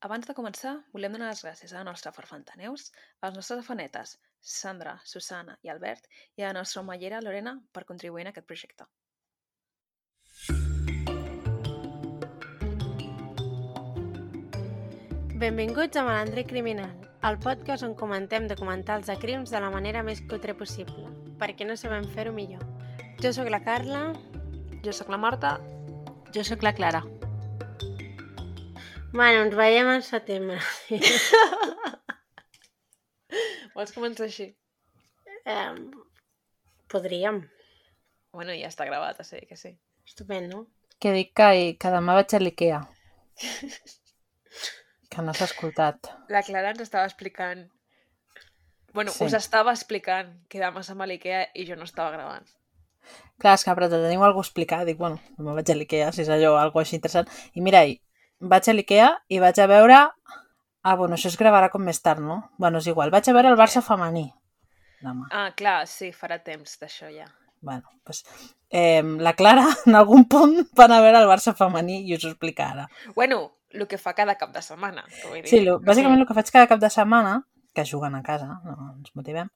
Abans de començar, volem donar les gràcies a la nostra farfanta Neus, a les nostres afanetes Sandra, Susana i Albert i a la nostra omellera Lorena per contribuir en aquest projecte. Benvinguts a Malandre Criminal, el podcast on comentem documentals de crims de la manera més cutre possible, perquè no sabem fer-ho millor. Jo sóc la Carla. Jo sóc la Marta. Jo sóc la Clara. Bueno, ens veiem al setembre. Vols començar així? eh, podríem. Bueno, ja està gravat, o sigui que sí. Estupendo. Que dic que, que demà vaig a l'IKEA. Que no s'ha escoltat. La Clara ens estava explicant... Bueno, Sí. us estava explicant que demà som a l'Ikea i jo no estava gravant. Clar, és que però te teniu alguna cosa a explicar. Dic, bueno, demà vaig a l'IKEA, si és allò, alguna així interessant. I mira, i vaig a l'IKEA i vaig a veure... Ah, bueno, això es gravarà com més tard, no? Bueno, és igual. Vaig a veure el Barça femení. Demà. Ah, clar, sí, farà temps d'això ja. Bueno, doncs... Eh, la Clara, en algun punt, va anar a veure el Barça femení i us ho explica ara. Bueno, el que fa cada cap de setmana. Vull dir. Sí, lo, bàsicament el que faig cada cap de setmana, que juguen a casa, no ens motivem,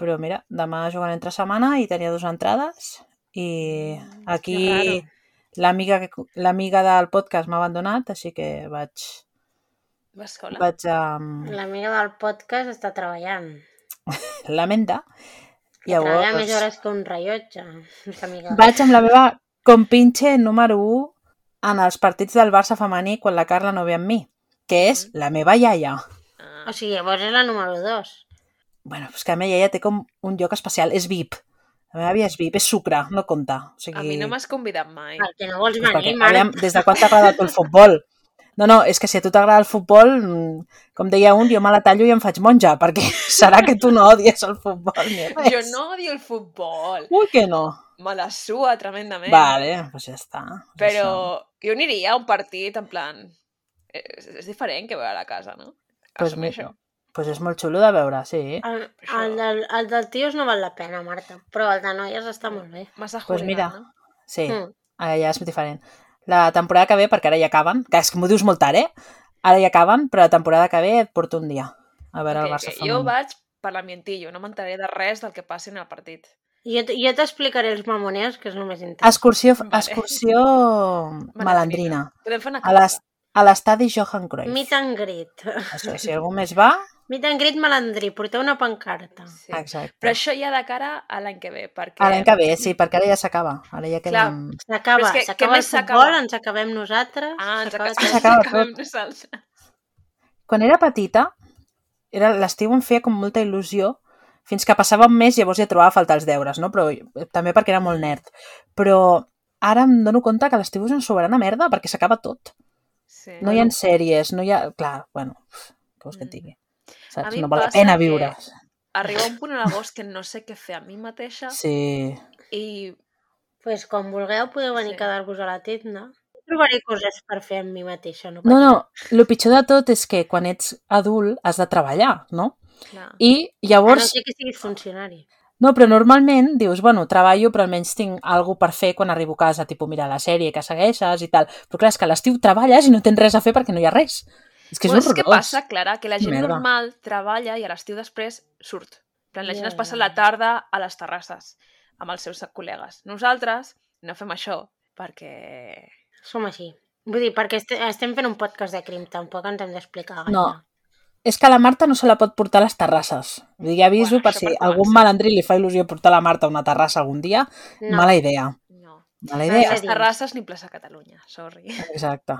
però mira, demà juguen entre setmana i tenia dues entrades i Mm, aquí raro. L'amiga del podcast m'ha abandonat, així que vaig, Vas sola. vaig a L'amiga del podcast està treballant. la menta. Treballa Llavors, més hores que un rellotge. amiga. vaig amb la meva compinche número 1 en els partits del Barça femení quan la Carla no ve amb mi, que és la meva iaia. Ah, O sigui, llavors és la número 2. Bueno, és que a mi ella té com un lloc especial, és VIP. La meva àvia és VIP, és sucre, no compta. O sigui, a mi no m'has convidat mai. Per què no vols Pues venir, perquè, mare? aviam, des de quan t'agrada tu el futbol? No, no, és que si a tu t'agrada el futbol, mm, com deia un, jo me la tallo i em faig monja, perquè serà que tu no odies el futbol ni res. Jo no odio el futbol. Ui, que no. Me la sua tremendament. Vale, doncs ja està. Però això. jo aniria a un partit en plan... És, és diferent que veure a la casa, no? Pues Assumir mi- això. Pues és molt xulo de veure, sí. El, el, del, el del tios no val la pena, Marta, però el de noies està molt bé. Massa Pues mira. no? Sí, Mm. ja és diferent. La temporada que ve, perquè ara ja acaben, que és que m'ho dius molt tard, eh? Ara ja acaben, però la temporada que ve et porto un dia a veure Ok, el Barça ok. femení. Jo vaig per l'ambientillo, no m'enteraré de res del que passi en el partit. Jo, jo t'explicaré els mamoneos, que és el més interessant. Excursió, Vale. excursió malandrina. Podem fer una A l'es-. A l'estadi Johan Cruyff. Meet and greet. Això, si algú més va, Meet and greet malandrí, porteu una pancarta. Sí. exacte. Però això ja de cara a l'any que ve, perquè... A l'any que ve, sí, perquè ara ja s'acaba. Ara ja queden... S'acaba, s'acaba el futbol, ens acabem nosaltres. Ah, ens acabem nosaltres. Quan era petita, era l'estiu em feia com molta il·lusió, fins que passava un mes i llavors ja trobava a faltar els deures, no? Però també perquè era molt nerd. Però ara em dono compte que l'estiu és una soberana merda perquè s'acaba tot. Sí. No hi ha sèries, no hi ha... Clar, bueno, què vols que et Mm. digui? Saps? No val la pena viure. Arriba un punt a l'agost que no sé què fer a mi mateixa Sí. i pues, quan vulgueu podeu venir Sí. a quedar-vos a la tenda. Trobaré coses per fer amb mi mateixa. No, No, no, el pitjor de tot és que quan ets adult has de treballar, no? clar, I A no llavors... ser que siguis funcionari. No, però normalment dius, bueno, treballo, però almenys tinc alguna per fer quan arribo a casa, tipus mirar la sèrie que segueixes i tal. Però clar, és que a l'estiu treballes i no tens res a fer perquè no hi ha res. És que és Bueno, és horrorós. que passa, Clara, que la gent Merda. normal treballa i a l'estiu després surt. Plan, la gent Ja, es passa la tarda a les terrasses amb els seus col·legues. Nosaltres no fem això perquè... Som així. Vull dir, perquè este, estem fent un podcast de crim, tampoc ens hem d'explicar gaire. No. És que la Marta no se la pot portar a les terrasses. Vull dir, ja aviso Bueno, per si per algun malandrí li fa il·lusió portar la Marta a una terrassa algun dia, no. mala idea. No. Mala Ni idea. les terrasses ni plaça Catalunya, sorry. Exacte.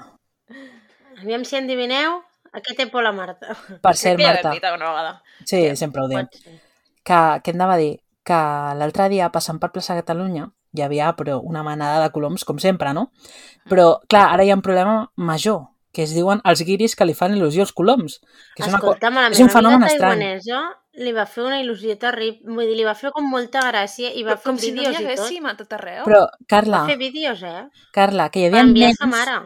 Aviam si endivineu a què té por la Marta. Per cert, ja Marta, vegada. sí, sempre ho diem. Ser. que, que hem de dir que l'altre dia passant per plaça Catalunya hi havia però una manada de coloms com sempre, no? Però, clar, ara hi ha un problema major, que es diuen els guiris que li fan il·lusió als coloms. Que és, una co... Escolta'm, a la és un fenomen estrany. li va fer una il·lusió terrible. Vull dir, li va fer com molta gràcia i va Però fer com si no vídeos n'hi i tot. haguéssim a tot arreu. Però, Carla, Va fer vídeos, eh? Carla, que hi havia nens... sa mare.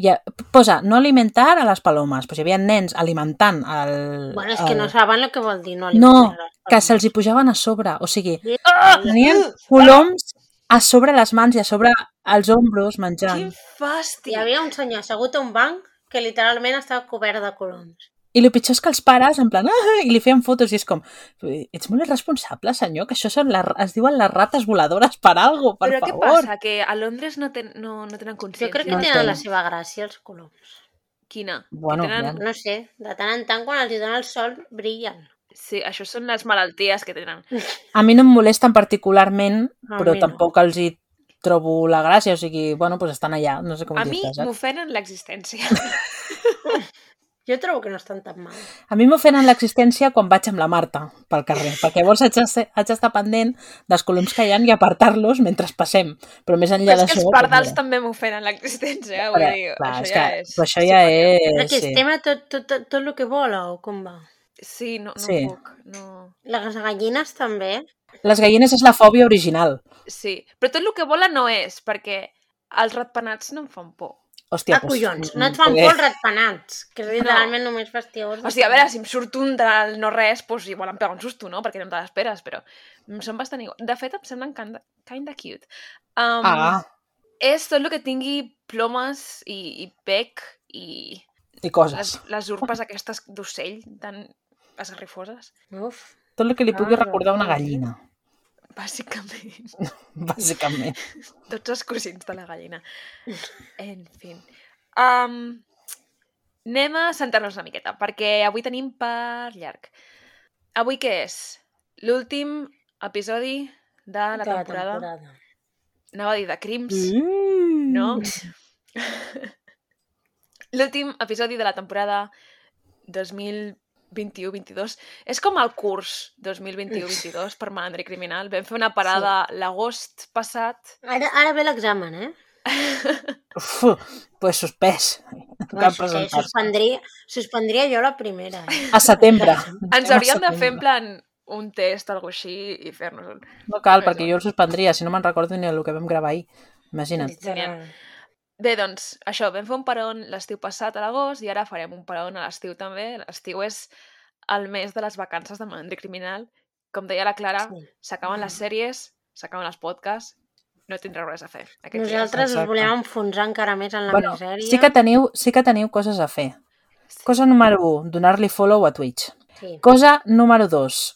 Hi ha... Posa, no alimentar a les palomes, però hi havia nens alimentant el... Bueno, és que el... no saben el que vol dir, no? No, alimentar les que se'ls hi pujaven a sobre, o sigui, Ah! tenien coloms a sobre les mans i a sobre els ombros menjant. Quin fàstic! Hi havia un senyor assegut a un banc que literalment estava cobert de coloms. I el pitjor és que els pares, en plan, ah, i li feien fotos i és com, ets molt irresponsable, senyor, que això són les, es diuen les rates voladores per algo, per Però què favor. passa? Que a Londres no, ten, no, no tenen consciència. Jo crec que No tenen la seva gràcia, els coloms. Quina? Bueno, Que tenen... ja. No sé, de tant en tant, quan els hi dona el sol, brillen. Sí, això són les malalties que tenen. A mi no em molesten particularment, A però no. tampoc els hi trobo la gràcia, o sigui, bueno, doncs estan allà, no sé com A mi dir-te, saps? m'ofenen l'existència. Jo trobo que no estan tan mal. A mi m'ofenen l'existència quan vaig amb la Marta pel carrer, perquè llavors haig d'estar pendent dels coloms que hi ha i apartar-los mentre passem. Però més enllà Però és que d'això... els pardals doncs, també m'ofenen l'existència, eh? vull dir, clar, això és ja que, és... però això ja és... Però que sí. estem a tot, tot, tot, tot el que vola, o com va? Sí, no, no Sí. puc. No... Les gallines també. Les gallines és la fòbia original. Sí, però tot el que vola no és, perquè els ratpenats no em fan por. Hòstia, Ah, collons, doncs, no et fan poder- por els ratpenats, que és literalment només fastiós. O sigui, a veure, si em surt un del no res, doncs igual em pega un susto, no? Perquè no te l'esperes, però em són bastant igual. De fet, em semblen kinda, kinda cute. Um, Ah, És tot el que tingui plomes i, i bec i i les, coses. les urpes aquestes d'ocell tan esgarrifoses, Uf, Tot el que li pugui Ah, recordar una gallina, bàsicament. bàsicament. Tots els cosins de la gallina. En fi. Um, anem a sentar-nos una miqueta, perquè avui tenim per llarg. Avui què és? L'últim episodi de la, de la temporada. temporada. Anava a dir de crims, Mm. no? L'últim episodi de la temporada 2021-22. És com el curs 2021-22 per Malandre Criminal. Vam fer una parada l'agost passat. Ara, ara ve l'examen, eh? Uf, pues suspès. Suspendria, suspendria jo la primera. Eh? A setembre. Ens hauríem de fer en plan un test o alguna així i fer-nos un... No cal, perquè jo el suspendria, si no me'n recordo ni el que vam gravar ahir. Imagina't. Literal. Bé, doncs, això, vam fer un paron l'estiu passat a l'agost i ara farem un paron a l'estiu també. L'estiu és el mes de les vacances de Malandre Criminal. Com deia la Clara, Sí. s'acaben les sèries, s'acaben els podcasts, no tindreu res a fer. Nosaltres us volem enfonsar encara més en la Bueno, misèria. sí que, teniu, sí que teniu coses a fer. Cosa número 1, donar-li follow a Twitch. Sí. Cosa número 2,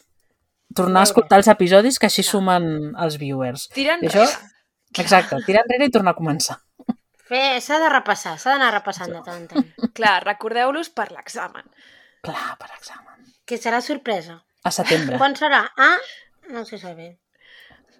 tornar a escoltar els episodis que així Clar. sumen els viewers. Tiren I això- enrere. Exacte, tirar enrere i tornar a començar. Fer- S'ha de repassar, s'ha d'anar repassant de tant en tant. Clar, recordeu-los per l'examen. Clar, per examen. Que serà sorpresa. A setembre. Quan serà? Ah, no sé saber.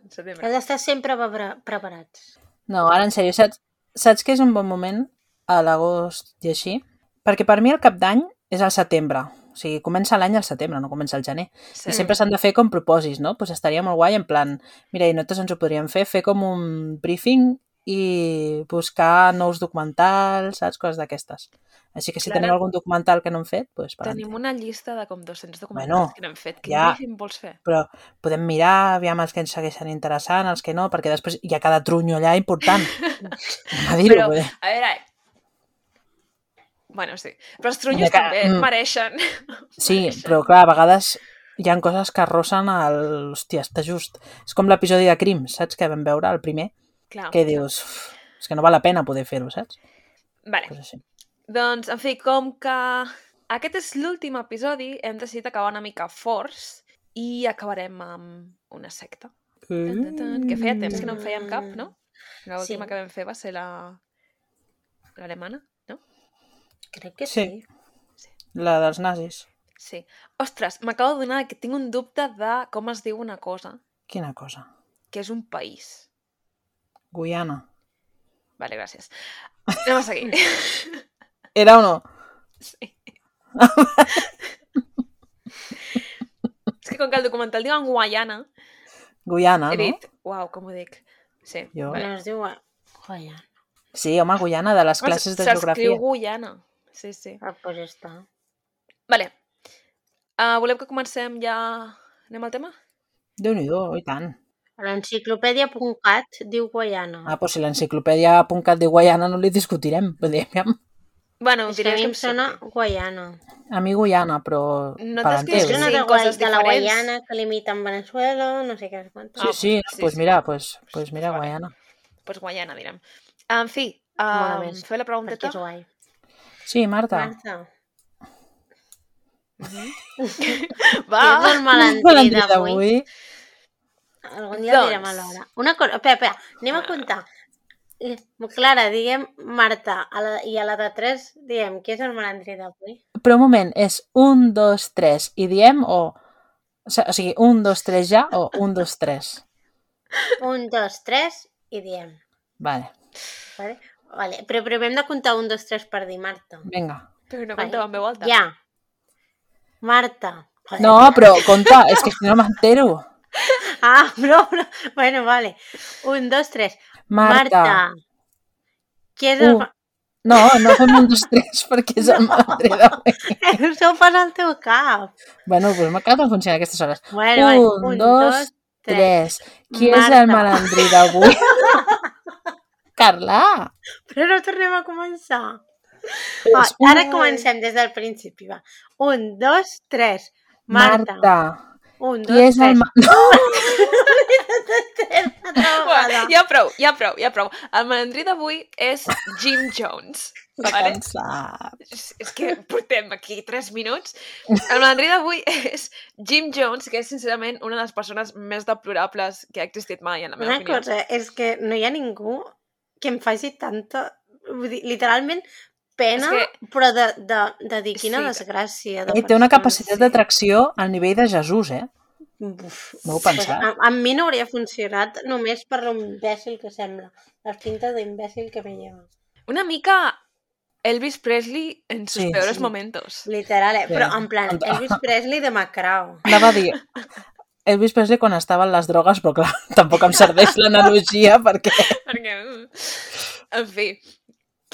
Setembre. Heu d'estar sempre pre- preparats. No, ara en sèrio, saps, saps que és un bon moment a l'agost i així? Perquè per mi el cap d'any és al setembre. O sigui, comença l'any al setembre, no comença al gener. Sí. I sempre s'han de fer com propòsits, no? Pues estaria molt guai en plan, mira, i nosaltres ens ho podríem fer, fer com un briefing i buscar nous documentals, saps? Coses d'aquestes. Així que si Clara, teniu algun documental que no hem fet, doncs per Tenim una llista de com 200 documentals Bueno, que no hem fet. Quin ja. vols fer? Però podem mirar, aviam els que ens segueixen interessant, els que no, perquè després hi ha cada trunyo allà important. A dir-ho, Però, poder. a veure... Bueno, sí. Però els trunys que- també mm. mereixen. Sí, mereixen. però clar, a vegades hi han coses que arrossen el... Hòstia, està just. És com l'episodi de Crims, saps? Que vam veure, el primer, Clar. que dius... "Uf, És que no val la pena poder fer-ho, saps? Vale. Pues així. Doncs, en fi, com que aquest és l'últim episodi, hem decidit acabar una mica forts i acabarem amb una secta. Tan, tan, tan, que feia temps que no en fèiem cap, no? L'última Sí. que vam fer va ser la... l'alemana, no? Crec que Sí. sí. La dels nazis. Sí. Ostres, m'acabo de donar que tinc un dubte de com es diu una cosa, Quina cosa? que és un país. Guyana. Vale, gràcies. Anem a seguir. Era o no? Sí. és que com que el documental diu en Guayana, Guyana, he no? dit, uau, com ho dic? Sí. Jo- Vale. No es diu... Joia. Sí, home, Guyana, de les classes de geografia. S'escriu Guyana. Sí, sí. Ah, pues ja està. Vale. Uh, voleu que comencem ja... Anem al tema? Déu-n'hi-do, i tant. L'enciclopèdia.cat diu Guaiana. Ah, doncs si l'enciclopèdia.cat de Guayana no li discutirem. Vull dir, aviam. Bueno, és que a mi que em sona surti. Guaiana. A mi Guyana, però No Sí, que una sí, de, coses Guai, de la. Guaiana que limita amb Venezuela, no sé què és quant. Sí, Ah, sí, sí, pues sí. mira, pues, pues mira, Vale. Guayana. Doncs Guayana, direm. En fi, uh, més, fer la Perquè pregunteta. és guai. Sí, Marta. Marta. Va! Què és el Malandrí d'avui? Algun dia Doncs. direm a l'hora. Una cosa... Espera, espera. Anem a comptar. Eh, Clara, diguem Marta. A la, I a la de 3 diem qui és el malandrí d'avui. Però un moment, és un, dos, tres i diem o... O si- o sigui, un, dos, tres ja o un, dos, tres? Un, dos, tres i diem. Vale, Vale? Vale. Però primer hem de comptar un, dos, tres per dir Marta. vinga. Però no Vale. compteu en veu alta. Ja. Marta. Joder. No, però compta, és que si no m'entero. Ah, no, no. Bueno, vale. Un, dos, tres. Marta. Marta. Qui és el... Un. No, no fem un, dos, tres perquè és el malandrí d'avui. Això ho fas al teu cap. Bueno, doncs m'acaba de funcionar a aquestes hores. Bueno, Un, vale. dos, Tres. Qui és Marta. el malandrí d'avui? Carla! Però no tornem a començar. És Va, ara un- comencem des del principi, va. Un, dos, tres. Marta. Marta. Un, dos, Qui és tres. el... No, Bueno, ja prou, ja prou, ja prou. El malandrí d'avui és Jim Jones. Vale? És, és que portem aquí 3 minuts. El malandrí d'avui és Jim Jones, que és sincerament una de les persones més deplorables que ha existit mai, en la meva Una opinió. cosa, és que no hi ha ningú que em faci tanta... Vull dir, literalment, pena, És que- però de, de, de dir quina Sí. desgràcia. De Eh, té una capacitat sí. d'atracció al nivell de Jesús, eh? Buf. No ho Pues pensat. a, a mi no hauria funcionat només per l'imbècil que sembla. Les pintes d'imbècil que me lleva. Una mica Elvis Presley en sus Sí, peores sí. momentos. Literal, eh? Sí. Però en plan. Elvis Presley de Macrao. Anava a dir... Elvis Presley quan estava en les drogues, però clar, tampoc em serveix l'analogia perquè... Perquè... En fi.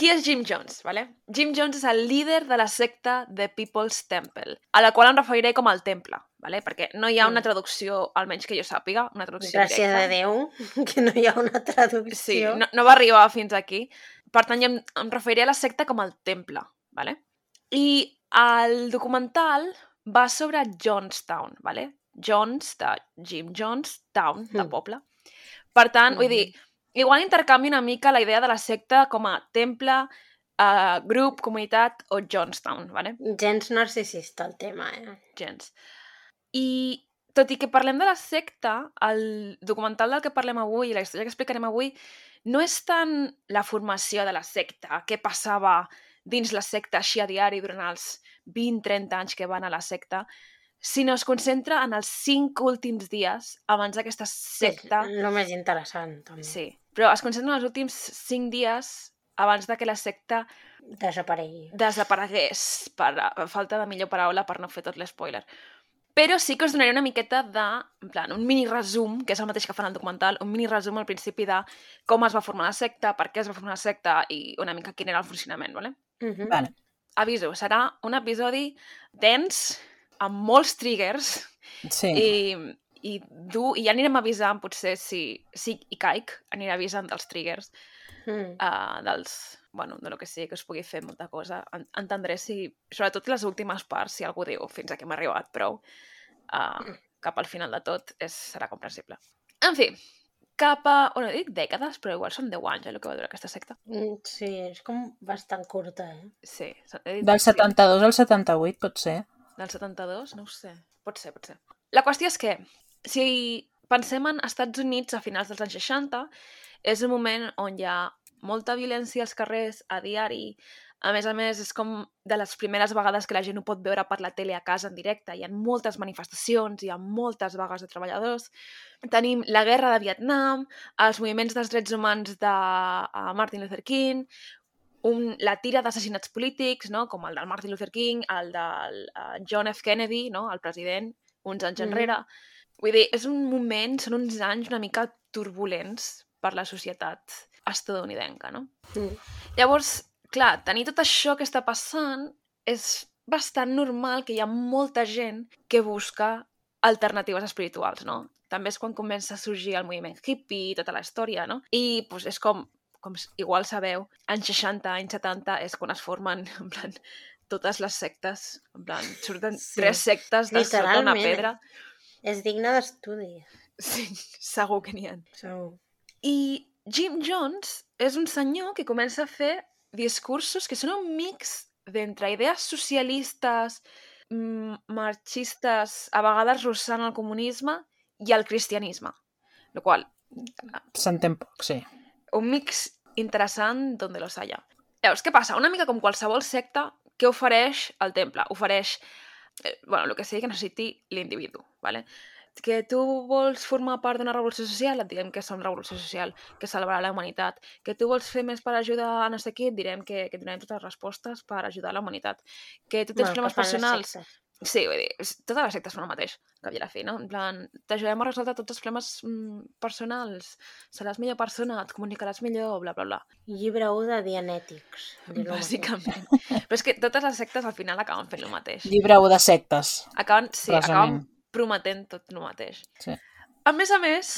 Qui és Jim Jones? Vale? Jim Jones és el líder de la secta The People's Temple, a la qual em referiré com el temple, vale? perquè no hi ha una Mm. traducció, almenys que jo sàpiga, una traducció Gràcies directa. a Déu que no hi ha una Sí, traducció. no, no va arribar fins aquí. Per tant, em, em referiré a la secta com el temple. Vale? I el documental va sobre Jonestown, vale? Jones, de Jim Jones, Town, de Mm. poble. Per tant, vull Mhm. dir, igual intercanvi una mica la idea de la secta com a temple, uh, grup, comunitat o Jonestown, vale? Gens narcisista el tema, eh? gens. I tot i que parlem de la secta, el documental del que parlem avui i la història que explicarem avui no és tant la formació de la secta, què passava dins la secta així a diari durant els 20-30 anys que van a la secta, sinó es concentra en els cinc últims dies abans d'aquesta secta. Sí, el més interessant, també. Sí, però es concentra en els últims cinc dies abans de que la secta Desaparegui. desaparegués, per a falta de millor paraula per no fer tot l'espoiler. Però sí que us donaré una miqueta de, en plan, un mini resum, que és el mateix que fan al documental, un mini resum al principi de com es va formar la secta, per què es va formar la secta i una mica quin era el funcionament, ¿vale? Uh -huh. Vale. Aviso, serà un episodi dens, amb molts triggers, Sí. i, i dur, i ja anirem avisant, potser, si, si hi caic, aniré avisant dels triggers, Mm. uh, dels, bueno, de lo que sigui que us pugui fer molta cosa. En entendré si, sobretot les últimes parts, si algú diu fins aquí m'ha arribat prou, uh, cap al final de tot és, serà comprensible. En fi, cap a, bueno, dic dècades, però igual són 10 anys, eh, el que va durar aquesta secta. Mm, Sí, és com bastant curta, eh? Sí. Del sí. 72 al 78, pot ser. Del 72? No ho sé. Pot ser, pot ser. La qüestió és que, si pensem en Estats Units a finals dels anys 60, és un moment on hi ha molta violència als carrers, a diari. A més a més, és com de les primeres vegades que la gent ho pot veure per la tele a casa en directe. Hi ha moltes manifestacions, hi ha moltes vagues de treballadors. Tenim la guerra de Vietnam, els moviments dels drets humans de uh, Martin Luther King, un, la tira d'assassinats polítics, no? com el del Martin Luther King, el del uh, John F. Kennedy, no? el president, uns anys Mhm. enrere. Vull dir, és un moment, són uns anys una mica turbulents per la societat estadounidenca, no? Mm. Llavors, clar, tenir tot això que està passant és bastant normal que hi ha molta gent que busca alternatives espirituals, no? També és quan comença a sorgir el moviment hippie i tota la història, no? I pues, és com, com igual sabeu, anys 60, anys 70 és quan es formen, en plan, totes les sectes, en plan, surten Sí. tres sectes de sota una pedra. És digne d'estudi. Sí, segur que n'hi ha. Segur. I Jim Jones és un senyor que comença a fer discursos que són un mix d'entre idees socialistes, mm, marxistes, a vegades russant el comunisme i el cristianisme. Lo qual, S'entén poc, sí. Un mix interessant donde los haya. Llavors, què passa? Una mica com qualsevol secta, què ofereix el temple? Ofereix, eh, bueno, el que sigui que necessiti l'individu, ¿vale? que tu vols formar part d'una revolució social, et direm que som revolució social, que salvarà la humanitat. Que tu vols fer més per ajudar a no sé qui, et direm que, que tindrem totes les respostes per ajudar la humanitat. Que tu tens Bueno, problemes personals... Sí, vull dir, totes les sectes fan el mateix, que a la fi, no? En plan, t'ajudarem a resoldre tots els problemes mm, personals, seràs millor persona, et comunicaràs millor, bla, bla, bla. Llibre 1 de Dianètics. Bàsicament. Però és que totes les sectes al final acaben fent el mateix. Llibre 1 de sectes. Acaben, sí, Resament. acaben prometent tot el mateix. Sí. A més a més,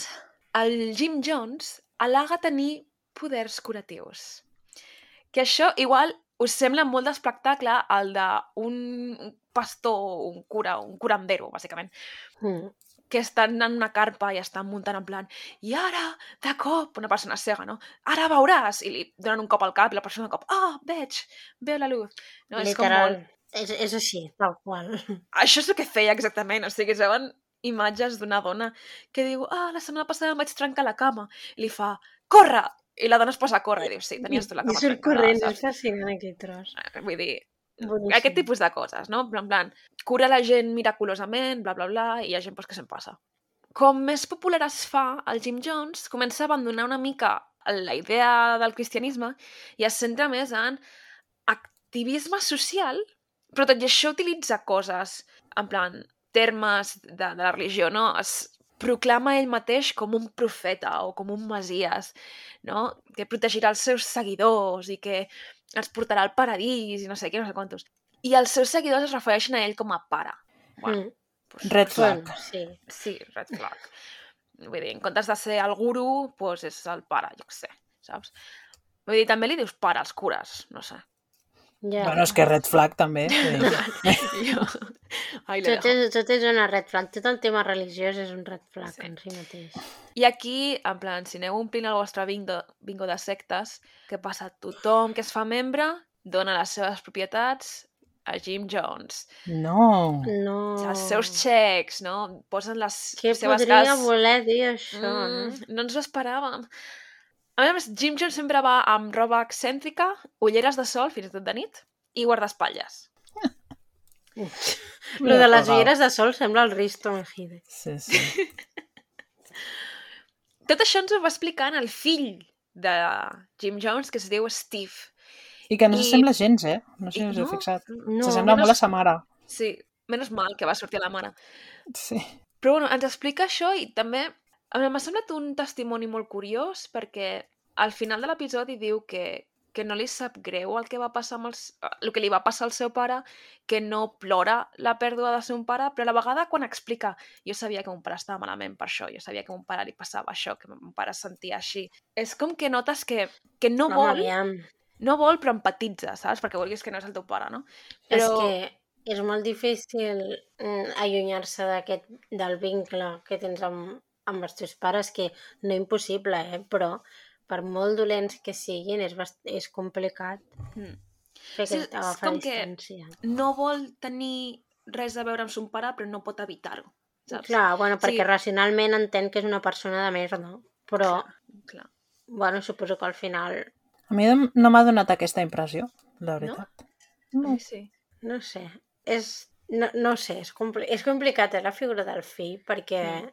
el Jim Jones al·lega tenir poders curatius. Que això igual us sembla molt d'espectacle el d'un un pastor, un cura, un curandero, bàsicament, Mm. que estan en una carpa i estan muntant en plan i ara, de cop, una persona cega, no? Ara veuràs! I li donen un cop al cap i la persona de cop, ah, veig, veu la luz. No, és com Literal. molt... És, és així, tal qual. Això és el que feia exactament, o sigui, veuen imatges d'una dona que diu, ah, la setmana passada em vaig trencar la cama. I li fa, corre! I la dona es posa a córrer i diu, sí, tenies tu la I cama surt trencada, corrent, és fascinant aquest tros. Eh, Vull dir, Boníssim. aquest tipus de coses, no? En plan, cura la gent miraculosament, bla, bla, bla, i hi ha gent pues, que se'n passa. Com més popular es fa, el Jim Jones comença a abandonar una mica la idea del cristianisme i es centra més en activisme social, però tot i això utilitza coses, en plan, termes de, de la religió, no? Es proclama ell mateix com un profeta o com un masies, no? Que protegirà els seus seguidors i que els portarà al paradís i no sé què, no sé quantos. I els seus seguidors es refereixen a ell com a pare. Bueno, Mm. pues, Red flag. sí. Sí, red flag. Vull dir, en comptes de ser el guru, doncs és el pare, jo què sé, saps? Vull dir, també li dius pare als cures, no sé. Ja. Bueno, és que red flag també. dir. Jo... Ai, tot, és, tot és una red flag. Tot el tema religiós és un red flag Sí. en si mateix. I aquí, en plan, si aneu omplint el vostre bingo, bingo de sectes, què passa? Tothom que es fa membre dona les seves propietats a Jim Jones. No. No. Els seus xecs, no? Posen les Què seves podria voler dir això, no? Mm, no ens ho esperàvem. A més, Jim Jones sempre va amb roba excèntrica, ulleres de sol, fins i tot de nit, i guardaespatlles. Lo de les ulleres de sol sembla el Risto Mejide. Sí, sí. Tot això ens ho va explicant el fill de Jim Jones, que es diu Steve. I que no I- s'assembla gens, eh? No sé si us heu no, fixat. No, S'assembla menys- molt a sa mare. Sí, menys mal que va sortir a la mare. Sí. Però bueno, ens explica això i també a m'ha semblat un testimoni molt curiós perquè al final de l'episodi diu que, que no li sap greu el que va passar amb els, el que li va passar al seu pare, que no plora la pèrdua de seu pare, però a la vegada quan explica jo sabia que mon pare estava malament per això, jo sabia que mon pare li passava això, que mon pare es sentia així. És com que notes que, que no Home, vol, aviam. no vol però empatitza, saps? Perquè vulguis que no és el teu pare, no? És Però... que és molt difícil mm, allunyar-se d'aquest del vincle que tens amb, amb els teus pares, que no impossible, eh? però per molt dolents que siguin és, bast... és complicat Mm. fer Sí, aquesta és com que- distància. no vol tenir res a veure amb son pare, però no pot evitar-ho. Saps? Clar, bueno, perquè Sí. racionalment entén que és una persona de merda, però, Clar. bueno, suposo que al final, A mi no- no m'ha donat aquesta impressió, la veritat. No? Ai, sí. no sé, és... No, no sé, és, compli... és complicat, eh, la figura del fill, perquè Mm.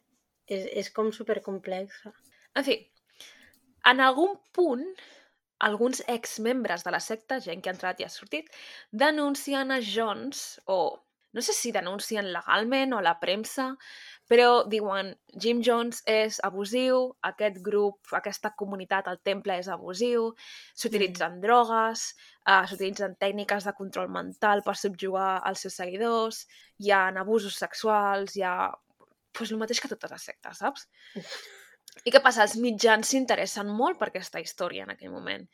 És, és com supercomplexa. En fi, en algun punt, alguns exmembres de la secta, gent que ha entrat i ha sortit, denuncien a Jones, o no sé si denuncien legalment o a la premsa, però diuen Jim Jones és abusiu, aquest grup, aquesta comunitat, el temple és abusiu, s'utilitzen drogues, uh, s'utilitzen tècniques de control mental per subjugar els seus seguidors, hi ha abusos sexuals, hi ha pues, el mateix que totes les sectes, saps? I què passa? Els mitjans s'interessen molt per aquesta història en aquell moment.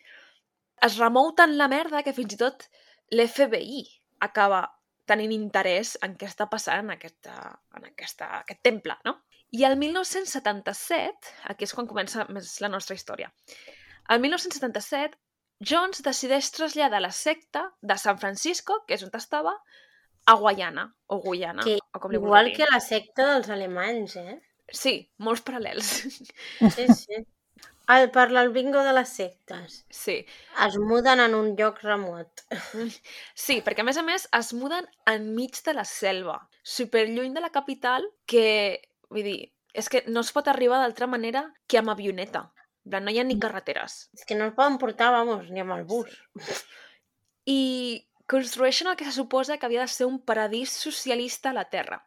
Es remou tant la merda que fins i tot l'FBI acaba tenint interès en què està passant en, aquesta, en aquesta, aquest temple, no? I el 1977, aquí és quan comença més la nostra història, el 1977 Jones decideix traslladar la secta de San Francisco, que és on estava, a Guayana, o Guyana, Que o com li Igual que la secta dels alemanys, eh? Sí, molts paral·lels. Sí, sí. El, per al bingo de les sectes. sí. Es muden en un lloc remot. Sí, perquè a més a més es muden enmig de la selva, superlluny de la capital, que, vull dir, és que no es pot arribar d'altra manera que amb avioneta. No hi ha ni carreteres. És que no els poden portar, vamos, ni amb el bus. I construeixen el que se suposa que havia de ser un paradís socialista a la Terra,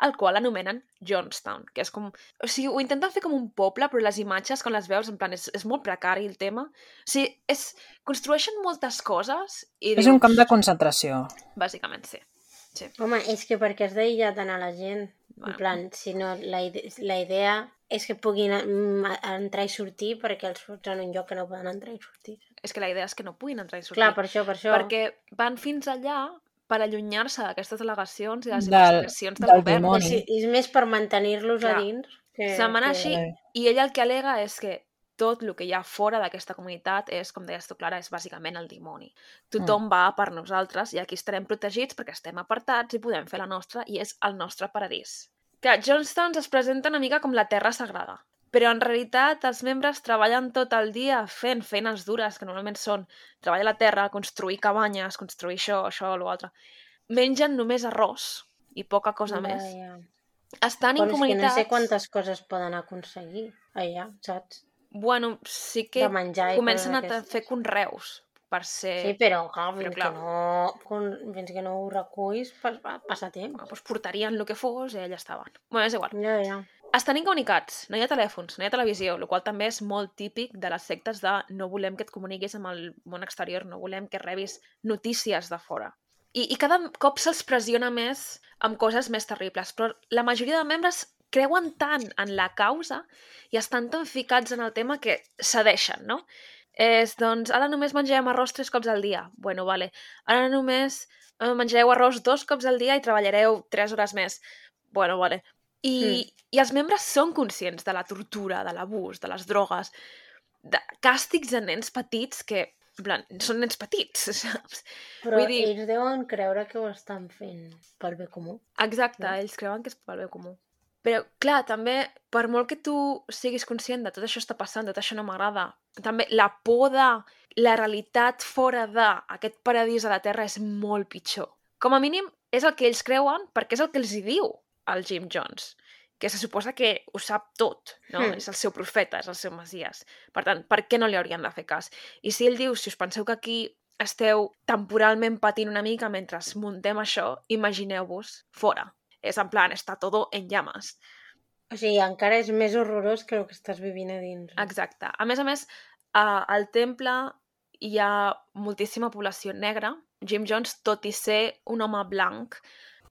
el qual anomenen Johnstown, que és com... O sigui, ho intenten fer com un poble, però les imatges, quan les veus, en plan, és, és molt precari el tema. O sigui, és... construeixen moltes coses i És un camp de dius- concentració. Bàsicament, sí. sí. Home, és que perquè has d'aïllar tant a la gent. Bueno. En plan, si no, la, ide la idea és que puguin mm, entrar i sortir perquè els fots en un lloc que no poden entrar i sortir. És que la idea és que no puguin entrar i sortir. Clar, per això, per això. perquè van fins allà per allunyar-se d'aquestes delegacions i de les Del- investigacions del, del govern. és, és més per mantenir-los a dins. Que, Se'n van que- així i ell el que alega és que tot el que hi ha fora d'aquesta comunitat és, com deies tu, Clara, és bàsicament el dimoni. Tothom Mm. va per nosaltres i aquí estarem protegits perquè estem apartats i podem fer la nostra i és el nostre paradís. Que Johnstown es presenta una mica com la terra sagrada, però en realitat els membres treballen tot el dia fent feines dures, que normalment són treballar la terra, construir cabanyes, construir això, això, l'altre. Mengen només arròs i poca cosa més. Vaja. Estan en Bueno, és que no sé quantes coses poden aconseguir allà, saps? Bueno, sí que comencen a fer conreus per ser... Sí, però, clar, fins, però clar. Que no, fins que no ho reculls, pas, pa- passa temps. Doncs portarien el que fos i allà estaven. Bueno, és igual. Ja, ja. Estan incomunicats, no hi ha telèfons, no hi ha televisió, el qual també és molt típic de les sectes de no volem que et comuniquis amb el món exterior, no volem que rebis notícies de fora. I, i cada cop se'ls pressiona més amb coses més terribles, però la majoria de membres creuen tant en la causa i estan tan ficats en el tema que cedeixen, no? És, doncs, ara només menjarem arròs tres cops al dia. Bueno, vale. Ara només eh, menjareu arròs dos cops al dia i treballareu tres hores més. Bueno, vale. I, Mm. I els membres són conscients de la tortura, de l'abús, de les drogues, de càstigs a nens petits que, en plan, són nens petits, saps? Però Vull dir- ells deuen creure que ho estan fent pel bé comú. Exacte, No? ells creuen que és pel bé comú. Però, clar, també, per molt que tu siguis conscient de tot això està passant, tot això no m'agrada, també la por de la realitat fora d'aquest paradís a la Terra és molt pitjor. Com a mínim, és el que ells creuen perquè és el que els hi diu el Jim Jones, que se suposa que ho sap tot, no? Hmm. És el seu profeta, és el seu masies. Per tant, per què no li haurien de fer cas? I si ell diu, si us penseu que aquí esteu temporalment patint una mica mentre muntem això, imagineu-vos fora. És en plan, està todo en llames. O sigui, encara és més horrorós que el que estàs vivint a dins. Exacte. A més a més, a- al temple hi ha moltíssima població negra. Jim Jones, tot i ser un home blanc,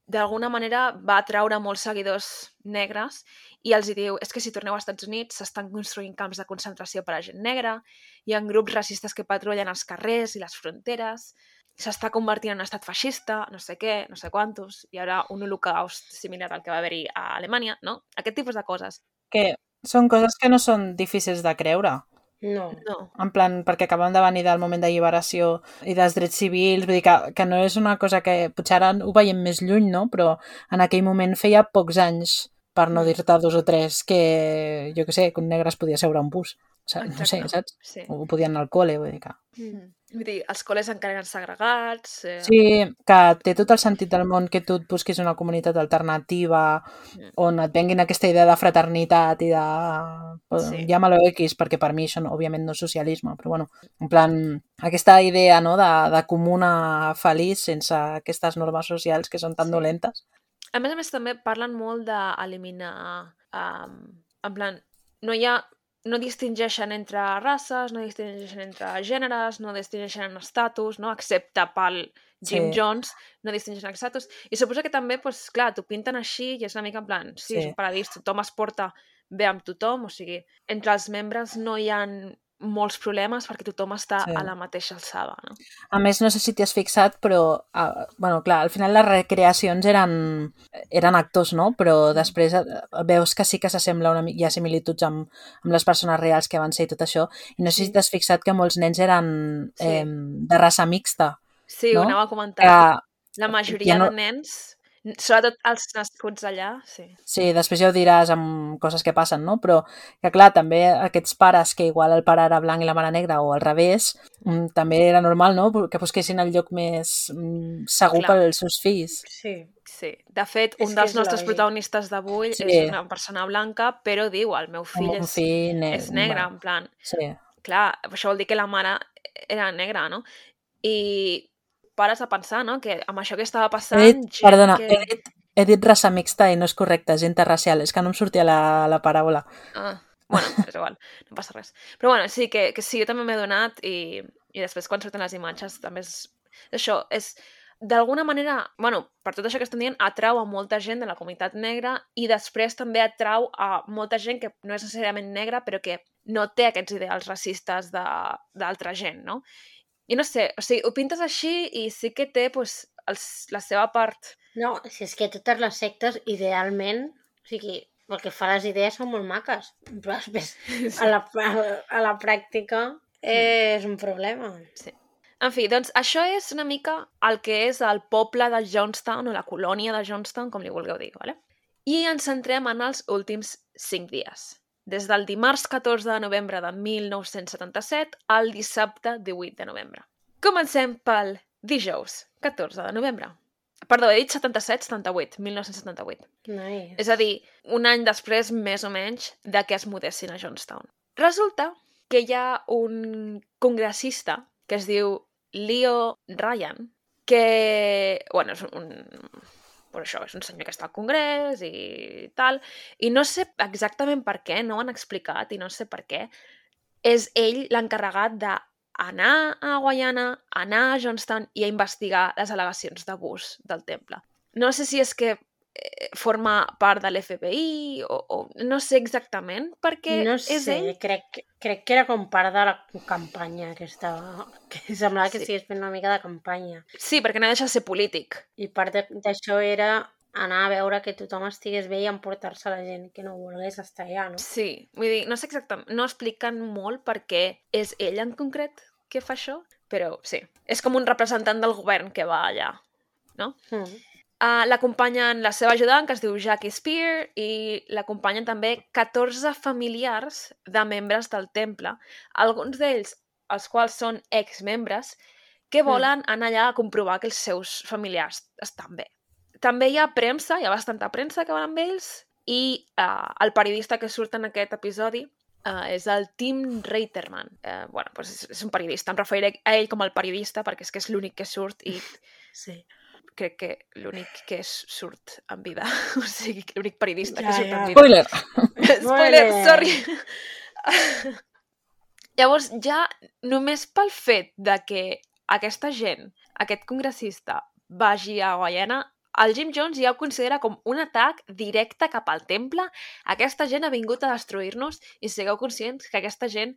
d'alguna manera va atraure molts seguidors negres i els hi diu, és que si torneu als Estats Units s'estan construint camps de concentració per a gent negra, hi ha grups racistes que patrullen els carrers i les fronteres, s'està convertint en un estat feixista, no sé què, no sé quantos, hi haurà un holocaust similar al que va haver-hi a Alemanya, no? Aquest tipus de coses. Que són coses que no són difícils de creure. No. No. En plan, perquè acabem de venir del moment d'alliberació i dels drets civils, vull dir que, que no és una cosa que potser ara ho veiem més lluny, no? Però en aquell moment feia pocs anys, per no dir-te dos o tres, que, jo que sé, que un negre es podia seure a un bus. Sa- No sé, saps? Sí. O podien anar al col·le, vull dir que... Mm. Vull dir, els col·les encara eren segregats... Eh... Sí, que té tot el sentit del món que tu et busquis una comunitat alternativa Mm. on et venguin aquesta idea de fraternitat i de... Sí. Llámalo X, perquè per mi això no, òbviament no és socialisme, però bueno, en plan, aquesta idea no, de, de comuna feliç sense aquestes normes socials que són tan Sí. dolentes. A més a més, també parlen molt d'eliminar... Um, en plan, no hi ha... No distingeixen entre races, no distingeixen entre gèneres, no distingeixen en estatus, no? excepte pel Jim Sí. Jones, no distingeixen en estatus. I suposo que també, doncs, clar, t'ho pinten així i és una mica en plan, sí, Sí. és un paradís, tothom es porta bé amb tothom, o sigui, entre els membres no hi ha molts problemes perquè tothom està Sí. a la mateixa alçada, no? A més, no sé si t'hi has fixat, però, ah, bueno, clar, al final les recreacions eren, eren actors, no? Però després eh, veus que sí que s'assembla una mica, hi ha similituds amb, amb les persones reals que van ser i tot això. I no sé si t'has fixat que molts nens eren Sí. eh, de raça mixta. Sí, No? ho anava a Que, comentar. La majoria ja no- de nens, sobretot els nascuts allà, sí. sí, després ja ho diràs amb coses que passen, no? Però que, clar, també aquests pares que igual el pare era blanc i la mare negra o al revés, mm, també era normal, no? Que busquessin el lloc més mm, segur Clar. pels seus fills. Sí. Sí, de fet, És un que dels és nostres lògic. protagonistes d'avui Sí. és una persona blanca, però diu, el meu El fill meu és, fill ne és negre, bueno, en plan, Sí. clar, això vol dir que la mare era negra, no? I pares a pensar, no?, que amb això que estava passant... He dit, perdona, que... he dit, he dit raça mixta i no és correcte, és interracial, és que no em sortia la, la paraula. Ah, bueno, és igual, no passa res. Però bueno, sí, que, que sí, jo també m'he donat i, i després quan surten les imatges també és... Això és... D'alguna manera, bueno, per tot això que estem dient, atrau a molta gent de la comunitat negra i després també atrau a molta gent que no és necessàriament negra però que no té aquests ideals racistes de- d'altra gent, no? I no sé, o sigui, ho pintes així i sí que té pues, els, la seva part... No, si és que totes les sectes, idealment, o sigui, pel que fa a les idees són molt maques, però després a la, a la pràctica és un problema. En fi, doncs això és una mica el que és el poble de Johnstown o la colònia de Johnstown, com li vulgueu dir, ¿vale? I ens centrem en els últims 5 dies. Des del dimarts 14 de novembre de 1977 al dissabte 18 de novembre. Comencem pel dijous 14 de novembre. Perdó, he dit 77, 78, 1978. Nice. És a dir, un any després, més o menys, de que es mudessin a Johnstown. Resulta que hi ha un congressista que es diu Leo Ryan, que, bueno, és un, per això, és un senyor que està al Congrés i tal, i no sé exactament per què, no ho han explicat i no sé per què, és ell l'encarregat d'anar a Guayana, anar a Johnstown i a investigar les al·legacions d'abús del temple. No sé si és que forma part de l'FBI o, o no sé exactament perquè no és sé, ell crec, crec que era com part de la campanya que estava... Que semblava que Sí. estigués fent una mica de campanya. Sí, perquè no deixa de ser polític. I part d'això era anar a veure que tothom estigués bé i emportar-se la gent que no volgués estar allà, no? Sí, vull dir, no sé exactament, no expliquen molt per què és ell en concret que fa això, però sí, és com un representant del govern que va allà, no? Mm. Uh, l'acompanyen la seva ajudant, que es diu Jackie Spear, i l'acompanyen també 14 familiars de membres del temple, alguns d'ells, els quals són exmembres, que volen anar allà a comprovar que els seus familiars estan bé. També hi ha premsa, hi ha bastanta premsa que van amb ells, i uh, el periodista que surt en aquest episodi uh, és el Tim Reiterman. Uh, bueno, doncs és, és un periodista, em referiré a ell com el periodista perquè és que és l'únic que surt i Sí. Crec que l'únic que és, surt en vida. O sigui, que l'únic periodista que Ja, surt ja. en vida. Spoiler! Spoiler, sorry! Llavors, ja només pel fet de que aquesta gent, aquest congressista, vagi a Guayana, el Jim Jones ja ho considera com un atac directe cap al temple. Aquesta gent ha vingut a destruir-nos i sigueu conscients que aquesta gent,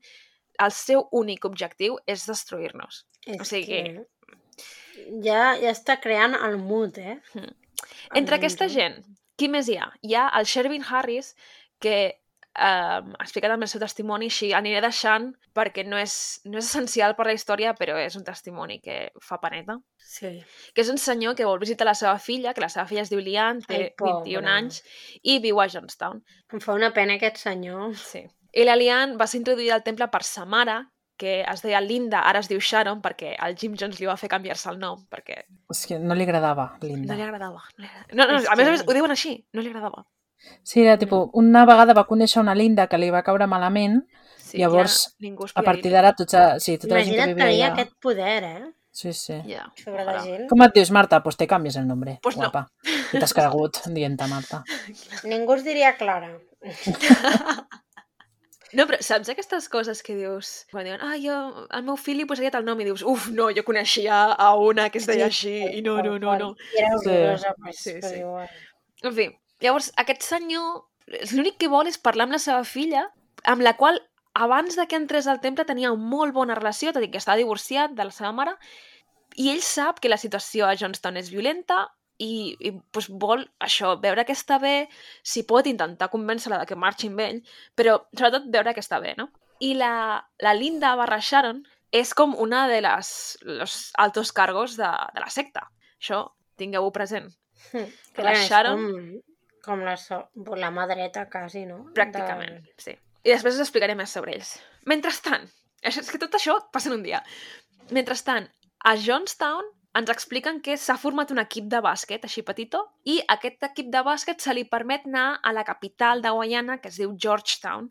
el seu únic objectiu és destruir-nos. O sigui- que ja, ja està creant el mood, eh? Mm. El Entre aquesta gent, qui més hi ha? Hi ha el Shervin Harris, que eh, ha explicat amb el seu testimoni, així aniré deixant perquè no és, no és essencial per la història, però és un testimoni que fa paneta. Sí. Que és un senyor que vol visitar la seva filla, que la seva filla es diu Lian, té Ai, pobra. 21 anys, i viu a Johnstown. Em fa una pena aquest senyor. Sí. I la Lian va ser introduïda al temple per sa mare, que es deia Linda, ara es diu Sharon, perquè el Jim Jones li va fer canviar-se el nom, perquè És que no li agradava, no Linda. li agradava. No, li agradava. no, no a més a més, ho diuen així, no li agradava. Sí, era tipus, una vegada va conèixer una Linda que li va caure malament, Sí, Llavors, ja ningú a partir d'ara tota, sí, tota la gent que vivia allà... aquest poder, eh? Sí, sí. Ja, Sobre la gent. Com et dius, Marta? Pues te canvies el nombre, Pues no. guapa. I t'has cregut dient-te Marta. Ningú es diria Clara. No, però saps aquestes coses que dius... Quan diuen, ah, jo, al meu fill li posaria tal nom i dius, uf, no, jo coneixia a una que es deia així i no, no, no, no. I era Sí. pues, Sí, sí. igual. En fi, llavors, aquest senyor, l'únic que vol és parlar amb la seva filla, amb la qual abans de que entrés al temple tenia molt bona relació, tot i que estava divorciat de la seva mare, i ell sap que la situació a Johnstown és violenta i, i pues, vol això, veure que està bé, si pot intentar convèncer-la de que marxi amb ell, però sobretot veure que està bé, no? I la, la Linda barra Sharon és com una de les los altos cargos de, de la secta. Això, tingueu-ho present. Hm, Que la Sharon- Com, com la, so, la mà dreta, quasi, no? Pràcticament, sí. I després us explicaré més sobre ells. Mentrestant, és que tot això passa en un dia. Mentrestant, a Johnstown ens expliquen que s'ha format un equip de bàsquet, així petitó, i aquest equip de bàsquet se li permet anar a la capital de Guayana, que es diu Georgetown,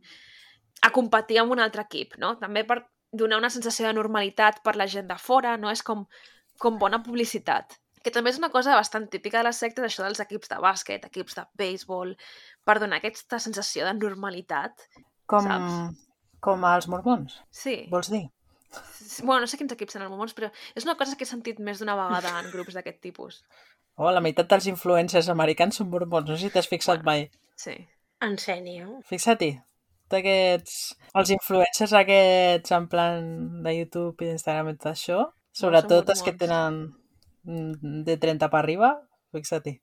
a competir amb un altre equip, no? També per donar una sensació de normalitat per la gent de fora, no? És com, com bona publicitat. Que també és una cosa bastant típica de les sectes, això dels equips de bàsquet, equips de béisbol, per donar aquesta sensació de normalitat. Com, Saps? com els mormons, Sí. vols dir? Bueno, no sé quins equips són els moments, però és una cosa que he sentit més d'una vegada en grups d'aquest tipus. Oh, la meitat dels influencers americans són mormons, no sé si t'has fixat Bueno. mai. Sí. En sèrio? Fixa't-hi. Tots aquests... Els influencers aquests en plan de YouTube i d'Instagram i tot això, sobretot els que mormons. tenen mm, de 30 per arriba, fixa't-hi.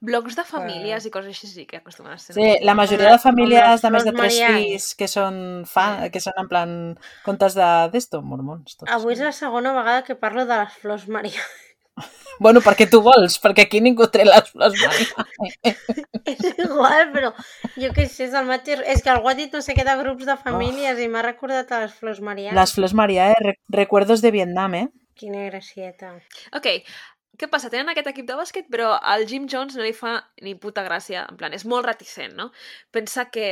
Blogs de famílies i coses així sí que acostumen a ser. Sí, la majoria de famílies de més de tres fills que són fan, que són en plan comptes de d'esto, mormons. Tots. Avui és la segona vegada que parlo de les flors Maria. Bueno, perquè tu vols, perquè aquí ningú té les flors Maria. és igual, però jo què sé, és el mateix... És que algú ha dit no sé què de grups de famílies i m'ha recordat a les flors Maria. Les flors Maria, eh? Re- Recuerdos de Vietnam, eh? Quina gracieta. Ok, què passa? Tenen aquest equip de bàsquet, però al Jim Jones no li fa ni puta gràcia. En plan, és molt reticent, no? Pensa que...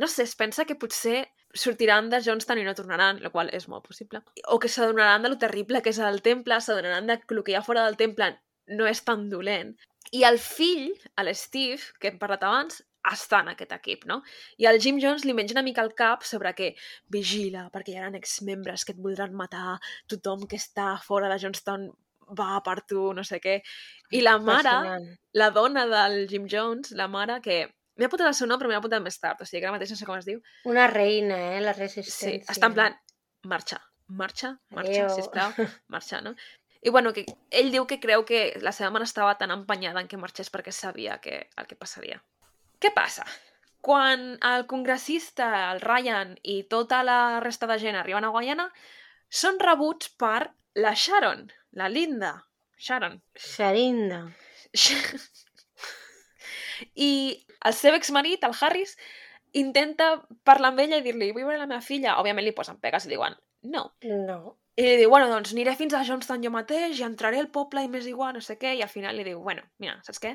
No sé, es pensa que potser sortiran de Johnstown i no tornaran, el qual és molt possible. O que s'adonaran de lo terrible que és el temple, s'adonaran de que el que hi ha fora del temple no és tan dolent. I el fill, l'Steve, que hem parlat abans, està en aquest equip, no? I al Jim Jones li menja una mica el cap sobre que vigila, perquè hi ha exmembres que et voldran matar, tothom que està fora de Johnstown va per tu, no sé què. I la mare, Fascinant. la dona del Jim Jones, la mare, que m'he apuntat el seu nom però m'he apuntat més tard, o sigui que ara mateix no sé com es diu. Una reina, eh? La Sí, resistència. està en plan, marxa, marxa, marxa, Adéu. sisplau, marxa, no? I bueno, que ell diu que creu que la seva mare estava tan empenyada en que marxés perquè sabia que, el que passaria. Què passa? Quan el congressista, el Ryan i tota la resta de gent arriben a Guayana, són rebuts per la Sharon, la Linda, Sharon. Xarinda. I el seu exmarit, el Harris, intenta parlar amb ella i dir-li vull veure la meva filla. Òbviament li posen pegues i li diuen no. No. I li diu, bueno, doncs aniré fins a Johnstown jo mateix i entraré al poble i m'és igual, no sé què, i al final li diu, bueno, mira, saps què?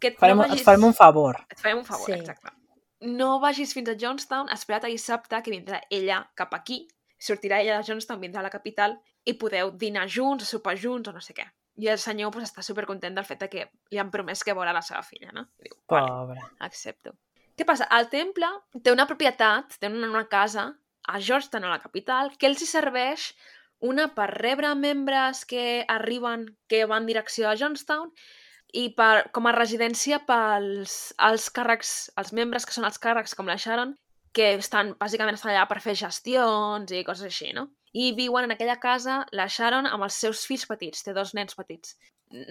Que Farem, Et farem un favor. Et farem un favor, Sí. exacte. No vagis fins a Johnstown, espera't a dissabte que vindrà ella cap aquí, sortirà ella de Johnstown, vindrà a la capital i podeu dinar junts, sopar junts o no sé què. I el senyor pues, està supercontent del fet que li han promès que veurà la seva filla, no? I diu, vale, Pobre. accepto. Què passa? El temple té una propietat, té una, una casa a Georgetown, a la capital, que els hi serveix una per rebre membres que arriben, que van direcció a Johnstown, i per, com a residència pels els càrrecs, els membres que són els càrrecs com la Sharon, que estan, bàsicament estan allà per fer gestions i coses així, no? I viuen en aquella casa la Sharon amb els seus fills petits, té dos nens petits.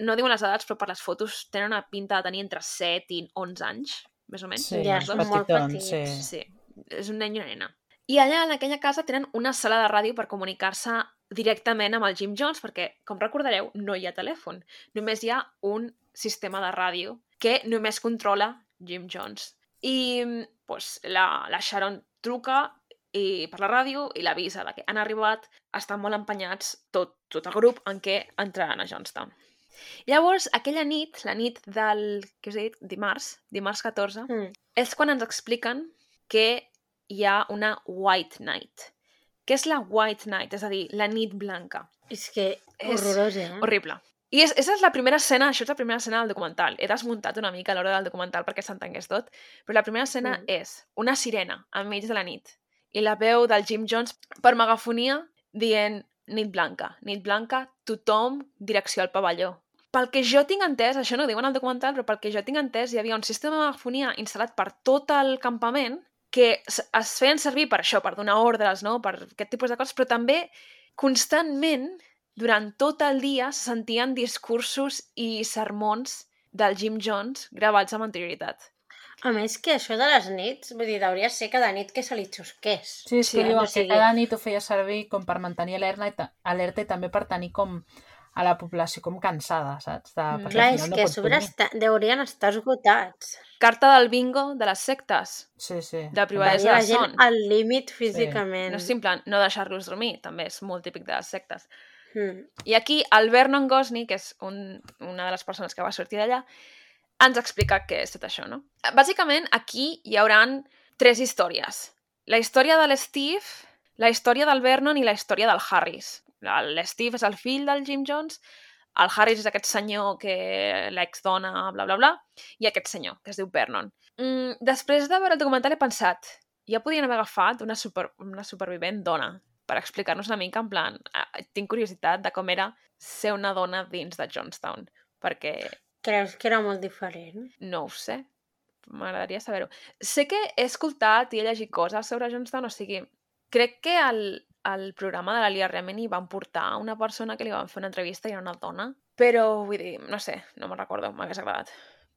No diuen les edats, però per les fotos tenen una pinta de tenir entre 7 i 11 anys, més o menys. Sí, Ja, són dos. molt petitons, petits. sí. Sí, és un nen i una nena. I allà, en aquella casa, tenen una sala de ràdio per comunicar-se directament amb el Jim Jones, perquè, com recordareu, no hi ha telèfon. Només hi ha un sistema de ràdio que només controla Jim Jones. I pues, la, la Sharon truca i per la ràdio i l'avisa de que han arribat, estan molt empenyats tot, tot el grup en què entraran a Johnstown. Llavors, aquella nit, la nit del, què us he dit, dimarts, dimarts 14, Mm. és quan ens expliquen que hi ha una White Night. Què és la White Night? És a dir, la nit blanca. És que És horrorós, eh? Horrible. I és, és la primera escena, això és la primera escena del documental. He desmuntat una mica a l'hora del documental perquè s'entengués tot, però la primera escena Mm. és una sirena enmig de la nit i la veu del Jim Jones per megafonia dient nit blanca, nit blanca, tothom direcció al pavelló. Pel que jo tinc entès, això no ho diuen al documental, però pel que jo tinc entès, hi havia un sistema de megafonia instal·lat per tot el campament que es feien servir per això, per donar ordres, no? per aquest tipus de coses, però també constantment, durant tot el dia, se sentien discursos i sermons del Jim Jones gravats amb anterioritat. A més que això de les nits, vull dir, hauria ser cada nit que se li xusqués. Sí, és Sí, que diuen o que sigui- cada nit ho feia servir com per mantenir alerta alerta i també per tenir com a la població com cansada, saps? De, Mm. Clar, és no que a sobre està, deurien estar esgotats. Carta del bingo de les sectes. Sí, sí. de privadesa Tenia la de gent son. al límit físicament. No és simple no deixar-los dormir, també és molt típic de les sectes. Mm. I aquí el Vernon Gosney, que és un, una de les persones que va sortir d'allà, ens explica què és tot això, no? Bàsicament, aquí hi hauran tres històries. La història de l'Steve, la història del Vernon i la història del Harris. L'Steve és el fill del Jim Jones, el Harris és aquest senyor que l'ex-dona, bla, bla, bla, i aquest senyor, que es diu Vernon. Mm, després de veure el documental he pensat, ja podien haver agafat una, super, una supervivent dona per explicar-nos una mica, en plan, eh, tinc curiositat de com era ser una dona dins de Jonestown, perquè Creus que era molt diferent? no ho sé, m'agradaria saber-ho. Sé que he escoltat i he llegit coses sobre Jonestown, o sigui, crec que al, al programa de la Lia Remini van portar una persona que li van fer una entrevista i era una dona, però vull dir, no sé, no me'n recordo, m'hagués agradat.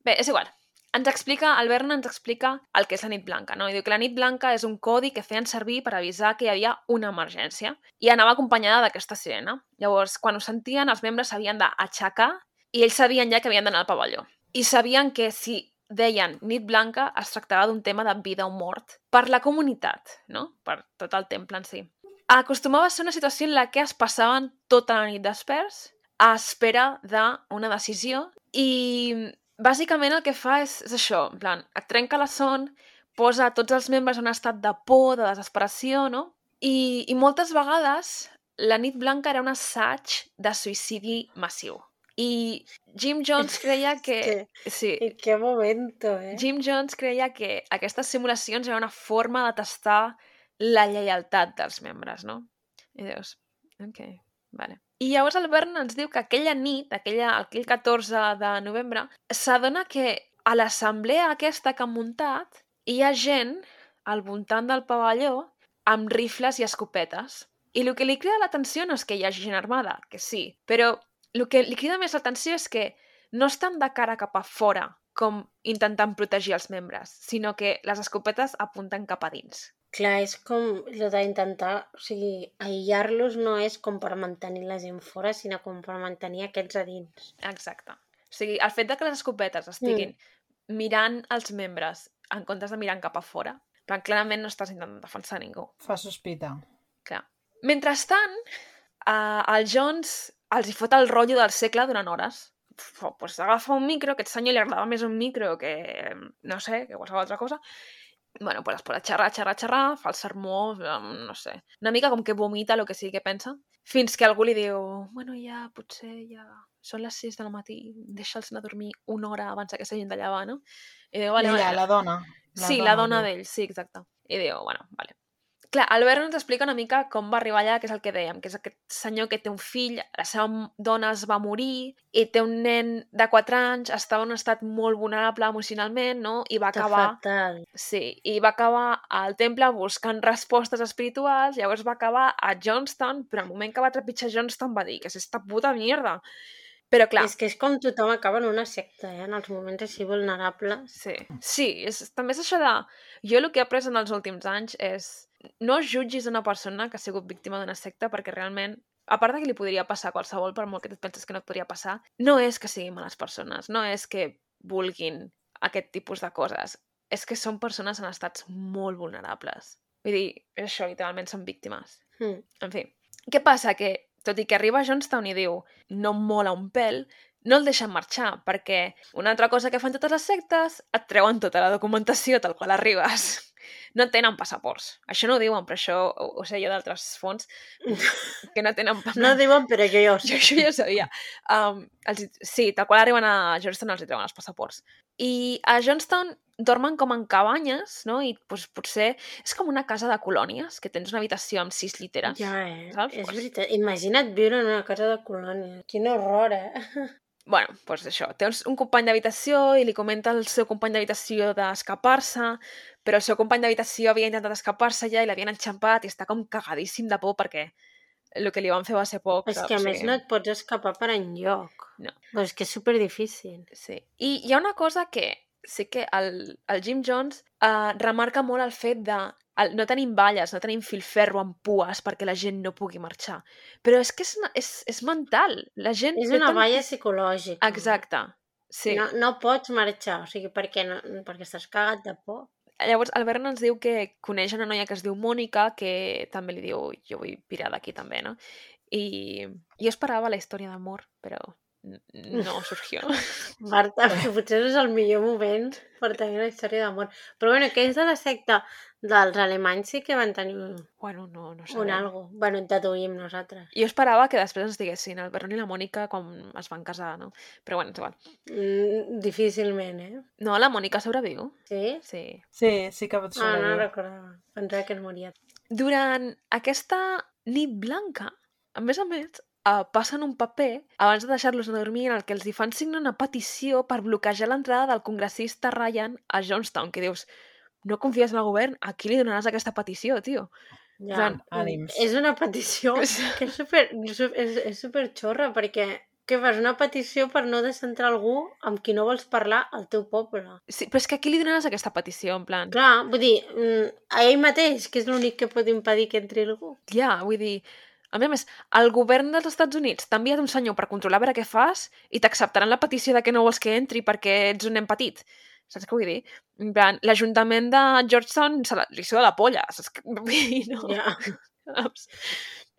Bé, és igual. Ens explica, el Berna ens explica el que és la nit blanca, no? I diu que la nit blanca és un codi que feien servir per avisar que hi havia una emergència i anava acompanyada d'aquesta sirena. Llavors, quan ho sentien, els membres s'havien d'aixecar i ells sabien ja que havien d'anar al pavelló. I sabien que si deien nit blanca es tractava d'un tema de vida o mort per la comunitat, no? Per tot el temple en si. Acostumava a ser una situació en la que es passaven tota la nit desperts a espera d'una decisió i bàsicament el que fa és, és això, en plan, et trenca la son, posa tots els membres en un estat de por, de desesperació, no? I, I moltes vegades la nit blanca era un assaig de suïcidi massiu. I Jim Jones creia que... Sí, I que momento, eh? Jim Jones creia que aquestes simulacions eren una forma de tastar la lleialtat dels membres, no? I dius, ok, vale. I llavors el Bern ens diu que aquella nit, aquella, aquell 14 de novembre, s'adona que a l'assemblea aquesta que han muntat hi ha gent al voltant del pavelló amb rifles i escopetes. I el que li crida l'atenció no és que hi hagi gent armada, que sí, però el que li crida més l'atenció és que no estan de cara cap a fora, com intentant protegir els membres, sinó que les escopetes apunten cap a dins. Clar, és com el d'intentar... O sigui, aïllar-los no és com per mantenir la gent fora, sinó com per mantenir aquests a dins. Exacte. O sigui, el fet de que les escopetes estiguin mm. mirant els membres en comptes de mirant cap a fora, però clarament no estàs intentant defensar ningú. Fa sospita. Clar. Mentrestant, eh, el Jones els hi fot el rotllo del segle durant hores. F- Pues agafa un micro, que aquest senyor li agradava més un micro que, no sé, que qualsevol altra cosa. Bueno, pues es posa a xerrar, xerrar, xerrar, fa el sermó, em, no sé, una mica com que vomita el que sigui que pensa, fins que algú li diu, bueno, ja, potser ja són les 6 del matí, deixa'ls anar a dormir una hora abans que s'hagin de llevar, no? I diu, vale, Ella, vale. la dona. sí, la dona d'ell, sí, exacte. I diu, bueno, vale. Clar, Albert ens explica una mica com va arribar allà, que és el que dèiem, que és aquest senyor que té un fill, la seva dona es va morir, i té un nen de 4 anys, estava en un estat molt vulnerable emocionalment, no? I va acabar... fatal. Sí, i va acabar al temple buscant respostes espirituals, llavors va acabar a Johnstown, però al moment que va trepitjar Johnstown va dir que és esta puta mierda. Però clar, És que és com tothom acaba en una secta, eh? En els moments així vulnerables. Sí, sí és, també és això de... Jo el que he après en els últims anys és no jutgis una persona que ha sigut víctima d'una secta perquè realment, a part de que li podria passar a qualsevol, per molt que et penses que no et podria passar, no és que siguin males persones, no és que vulguin aquest tipus de coses, és que són persones en estats molt vulnerables. Vull dir, és això, literalment són víctimes. Mm. En fi, què passa? Que, tot i que arriba a Johnstown i diu no mola un pèl, no el deixen marxar, perquè una altra cosa que fan totes les sectes, et treuen tota la documentació tal qual arribes. No tenen passaports. Això no ho diuen, però això ho, ho sé jo d'altres fons, que no tenen... pa- No diuen, però jo ja ho jo sé. això ja ho sabia. Um, els, sí, tal qual arriben a Johnstown els hi treuen els passaports. I a Johnstown dormen com en cabanyes, no? I doncs, potser és com una casa de colònies, que tens una habitació amb sis lliteres. Ja, eh? Saps? És Pues- veritat. Imagina't viure en una casa de colònia. Quin horror, eh? bueno, doncs això, té un, un company d'habitació i li comenta al seu company d'habitació d'escapar-se, però el seu company d'habitació havia intentat escapar-se ja i l'havien enxampat i està com cagadíssim de por perquè el que li van fer va ser poc. És saps? que a més sigui, no et pots escapar per enlloc. No. Però és que és super difícil. Sí. I hi ha una cosa que sí que el, el Jim Jones uh, remarca molt el fet de el, no tenim valles, no tenim filferro amb pues perquè la gent no pugui marxar. Però és que és, és, és mental. La gent És una tant- valla psicològica. Exacte. Sí. No, no pots marxar, o sigui, perquè, no, perquè estàs cagat de por. Llavors, el Bern ens diu que coneix una noia que es diu Mònica, que també li diu jo vull pirar d'aquí també, no? I jo esperava la història d'amor, però no surgió. Marta, que potser és el millor moment per tenir una història d'amor. Però bueno, que és de la secta dels alemanys sí que van tenir bueno, no, no sé. un algo. Bueno, deduïm nosaltres. Jo esperava que després ens diguessin el Bern i la Mònica quan es van casar, no? Però bueno, és igual. Mm, difícilment, eh? No, la Mònica sobreviu. Sí? Sí. Sí, sí que pot Ah, no sobreviure. recordava. Pensava que es moria. Durant aquesta nit blanca, a més a més, uh, passen un paper abans de deixar-los dormir en el que els hi fan signar una petició per bloquejar l'entrada del congressista Ryan a Johnstown, que dius, no confies en el govern, a qui li donaràs aquesta petició, tio? Ja. Plan, ànims. És una petició que és super, su- és, és super xorra, perquè què fas? Una petició per no deixar entrar algú amb qui no vols parlar al teu poble. Sí, però és que a qui li donaràs aquesta petició, en plan? Clar, vull dir, mm, a ell mateix, que és l'únic que pot impedir que entri algú. Ja, vull dir... A més a més, el govern dels Estats Units t'ha enviat un senyor per controlar a veure què fas i t'acceptaran la petició de que no vols que entri perquè ets un nen petit. Saps què vull dir? En plan, l'Ajuntament de Georgetown se la, li suda la polla, saps? què vull dir? No. Ja. Saps?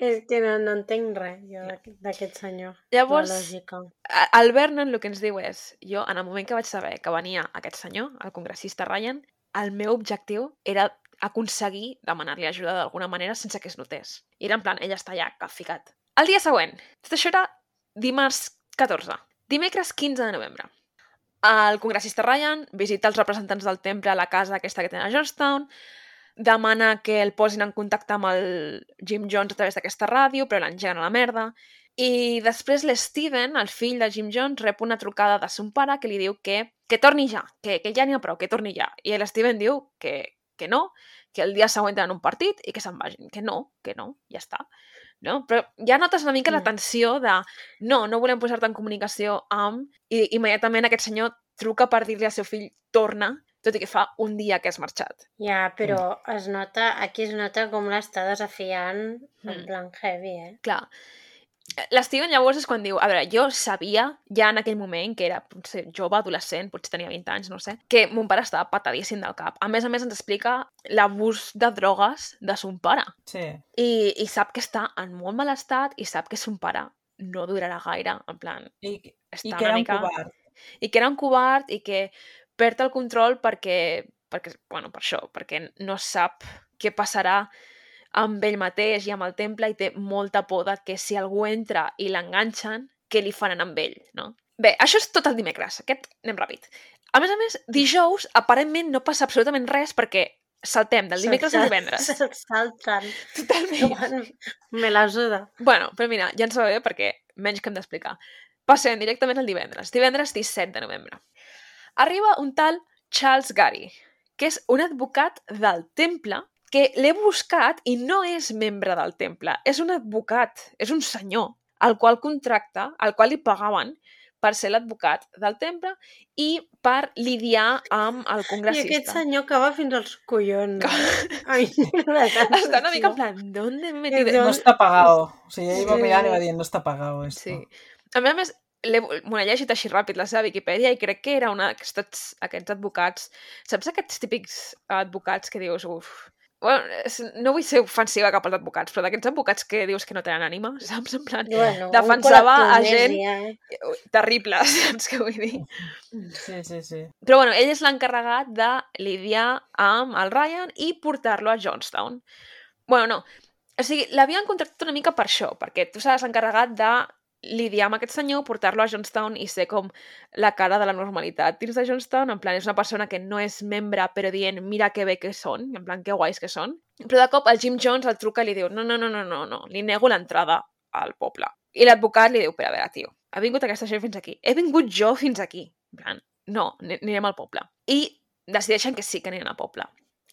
És que no, no entenc res, jo, d'aquest- senyor. Llavors, el Vernon el que ens diu és jo, en el moment que vaig saber que venia aquest senyor, el congressista Ryan, el meu objectiu era aconseguir demanar-li ajuda d'alguna manera sense que es notés. I era en plan, ella està allà, ficat. El dia següent, tot això era dimarts 14. Dimecres 15 de novembre. El congressista Ryan visita els representants del temple a la casa aquesta que tenen a Georgetown, demana que el posin en contacte amb el Jim Jones a través d'aquesta ràdio, però l'engeguen a la merda. I després l'Steven, el fill de Jim Jones, rep una trucada de son pare que li diu que, que torni ja, que, que ja n'hi ha prou, que torni ja. I l'Steven diu que, que no, que el dia següent tenen un partit i que se'n vagin. Que no, que no, ja està. No? Però ja notes una mica la Mm. tensió de no, no volem posar-te en comunicació amb... I immediatament aquest senyor truca per dir-li al seu fill torna, tot i que fa un dia que has marxat. Ja, però es nota, aquí es nota com l'està desafiant en Mm. plan heavy, eh? Clar. L'Steven llavors és quan diu, a veure, jo sabia ja en aquell moment, que era potser jove, adolescent, potser tenia 20 anys, no sé, que mon pare estava patadíssim del cap. A més a més ens explica l'abús de drogues de son pare. Sí. I, I sap que està en molt mal estat i sap que son pare no durarà gaire, en plan, I, i que era un mica... covard. I que era un covard i que perd el control perquè, perquè, bueno, per això, perquè no sap què passarà amb ell mateix i amb el temple i té molta por de que si algú entra i l'enganxen, què li faran amb ell, no? Bé, això és tot el dimecres. Aquest anem ràpid. A més a més, dijous, aparentment no passa absolutament res perquè saltem del dimecres al divendres. Salten. Totalment. Me la suda. Bueno, però mira, ja ens va bé perquè menys que hem d'explicar. Passem directament al divendres. Divendres 17 de novembre. Arriba un tal Charles Gary, que és un advocat del temple que l'he buscat i no és membre del temple. És un advocat, és un senyor, al qual contracta, al qual li pagaven per ser l'advocat del temple i per lidiar amb el I congressista. aquest senyor acaba fins als collons. Ai, Està una mica en plan, ¿dónde me he metido? No està pagado. O sigui, ell va Sí. mirant i va dir, no està pagado esto. Sí. A més a més, m'ho he llegit així ràpid la seva Viquipèdia i crec que era una d'aquests aquests advocats... Saps aquests típics advocats que dius, uf... Bueno, no vull ser ofensiva cap als advocats, però d'aquests advocats que dius que no tenen ànima, saps? En plan, Bueno, defensava a gent ja, eh? terrible, saps què vull dir? Sí, sí, sí. Però bueno, ell és l'encarregat de lidiar amb el Ryan i portar-lo a Johnstown. Bueno, no. O sigui, l'havien contractat una mica per això, perquè tu seràs encarregat de lidiar amb aquest senyor, portar-lo a Johnstown i ser com la cara de la normalitat dins de Johnstown, en plan, és una persona que no és membre, però dient, mira que bé que són, en plan, que guais que són. Però de cop el Jim Jones el truca i li diu, no, no, no, no, no, no, li nego l'entrada al poble. I l'advocat li diu, però a veure, tio, ha vingut aquesta gent fins aquí. He vingut jo fins aquí. En plan, no, ani- anirem al poble. I decideixen que sí que aniran al poble.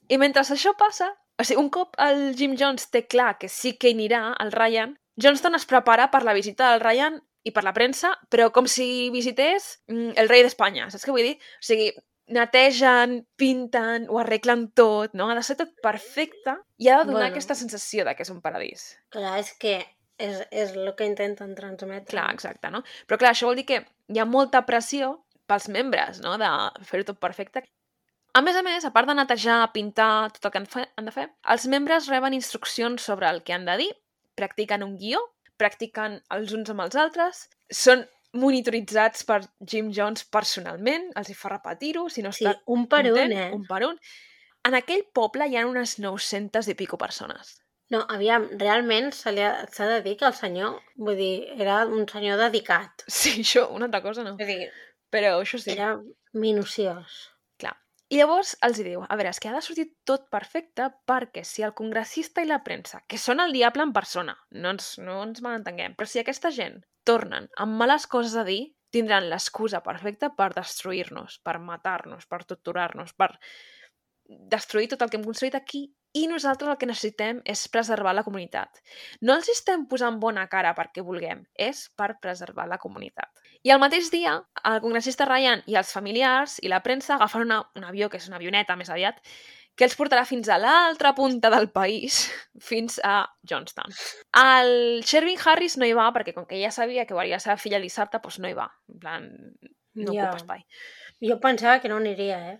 I mentre això passa, o sigui, un cop el Jim Jones té clar que sí que anirà, el Ryan, Johnston es prepara per la visita del Ryan i per la premsa, però com si visités mm, el rei d'Espanya, saps què vull dir? O sigui, netegen, pinten, ho arreglen tot, no? Ha de ser tot perfecte i ha de donar Bueno. aquesta sensació de que és un paradís. Clar, és que és, és el que intenten transmetre. Clar, exacte, no? Però clar, això vol dir que hi ha molta pressió pels membres, no?, de fer-ho tot perfecte. A més a més, a part de netejar, pintar, tot el que han, fe, han de fer, els membres reben instruccions sobre el que han de dir, practiquen un guió, practiquen els uns amb els altres, són monitoritzats per Jim Jones personalment, els hi fa repetir-ho, si no Sí, està un per un, content, eh? un per un. En aquell poble hi ha unes 900 i pico persones. No, aviam, realment s'ha de dir que el senyor, vull dir, era un senyor dedicat. Sí, això, una altra cosa no. Vull dir, Però això sí. era minuciós. I llavors els hi diu, a veure, és que ha de sortir tot perfecte perquè si el congressista i la premsa, que són el diable en persona, no ens, no ens malentenguem, però si aquesta gent tornen amb males coses a dir, tindran l'excusa perfecta per destruir-nos, per matar-nos, per torturar-nos, per destruir tot el que hem construït aquí i nosaltres el que necessitem és preservar la comunitat. No els estem posant bona cara perquè vulguem, és per preservar la comunitat. I al mateix dia, el congressista Ryan i els familiars i la premsa agafen una, un avió, que és una avioneta més aviat, que els portarà fins a l'altra punta del país, fins a Johnstown. El Shervin Harris no hi va perquè com que ja sabia que veuria la seva filla dissabte, doncs no hi va. En plan, no Ja. ocupa espai. Jo pensava que no aniria, eh?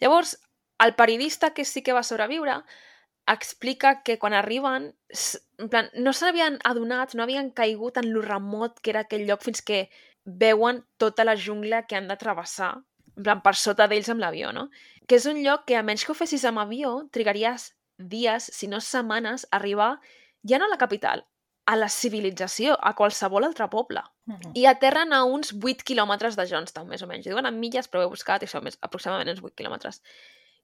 Llavors, el periodista que sí que va sobreviure explica que quan arriben, en plan, no s'havien adonat, no havien caigut en lo remot que era aquell lloc fins que veuen tota la jungla que han de travessar, en plan, per sota d'ells amb l'avió, no? Que és un lloc que, a menys que ho fessis amb avió, trigaries dies, si no setmanes, a arribar ja no a la capital, a la civilització, a qualsevol altre poble. Mhm. I aterren a uns 8 quilòmetres de Johnstown, més o menys. Diuen en milles, però ho he buscat i són més, aproximadament uns 8 quilòmetres.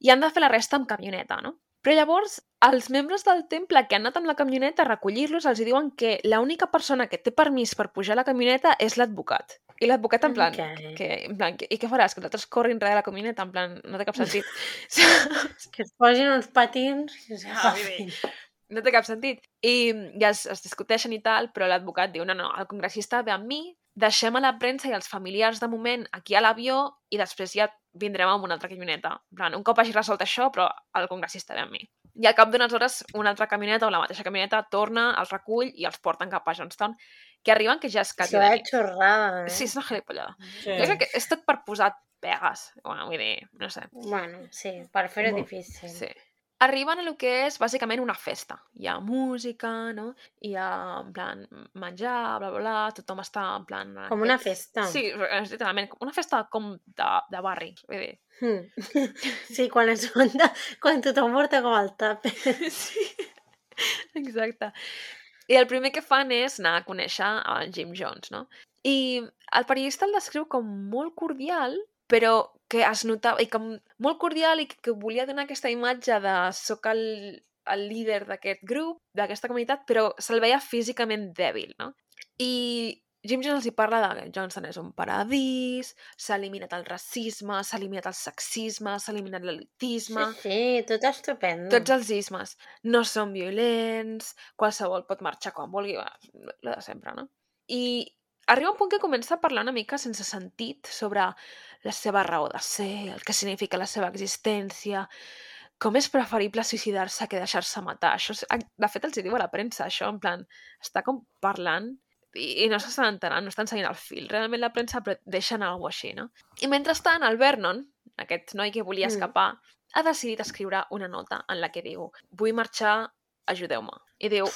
I han de fer la resta amb camioneta, no? Però llavors, els membres del temple que han anat amb la camioneta a recollir-los els diuen que l'única persona que té permís per pujar a la camioneta és l'advocat. I l'advocat en plan, Ok. que, en plan que, i què faràs? Que els altres corrin darrere la camioneta? En plan, no té cap sentit. Que es posin uns patins i Ah, no té cap sentit. I ja es, es discuteixen i tal, però l'advocat diu, no, no, el congressista ve amb mi, deixem a la premsa i els familiars de moment aquí a l'avió i després ja vindrem amb una altra camioneta. En plan, un cop hagi resolt això, però el congressista ve amb mi. I al cap d'unes hores una altra camioneta o la mateixa camioneta torna, els recull i els porten cap a Johnstown, que arriben que ja és quasi xorrada, eh? Sí, és una gilipollada. Sí. Jo crec que és tot per posar pegues. Bueno, vull dir, no sé. Bueno, sí, per fer-ho difícil. Sí. Arriben a lo que és bàsicament una festa. Hi ha música, no? Hi ha, en plan, menjar, bla, bla, bla, tothom està, en plan... Com una festa. Sí, literalment, una festa com de, de barri, vull dir. Hmm. Sí, quan es munta, quan tothom porta com el tap. Sí, exacte. I el primer que fan és anar a conèixer el Jim Jones, no? I el periodista el descriu com molt cordial, però que es notava, i com molt cordial i que, que volia donar aquesta imatge de soc el, el líder d'aquest grup, d'aquesta comunitat, però se'l veia físicament dèbil, no? I Jim Jones els hi parla de que Johnson és un paradís, s'ha eliminat el racisme, s'ha eliminat el sexisme, s'ha eliminat Sí, l'elitisme, sí, tot estupendo. tots els ismes. No són violents, qualsevol pot marxar quan vulgui, va, lo de sempre, no? I arriba un punt que comença a parlar una mica sense sentit sobre la seva raó de ser, el que significa la seva existència, com és preferible suïcidar-se que deixar-se matar. Això, és- de fet, els hi diu a la premsa, això, en plan, està com parlant i, i no s'estan enterant, no estan seguint el fil. Realment la premsa però deixen alguna així, no? I mentrestant, el Vernon, aquest noi que volia Mm. escapar, ha decidit escriure una nota en la que diu vull marxar, ajudeu-me. I diu,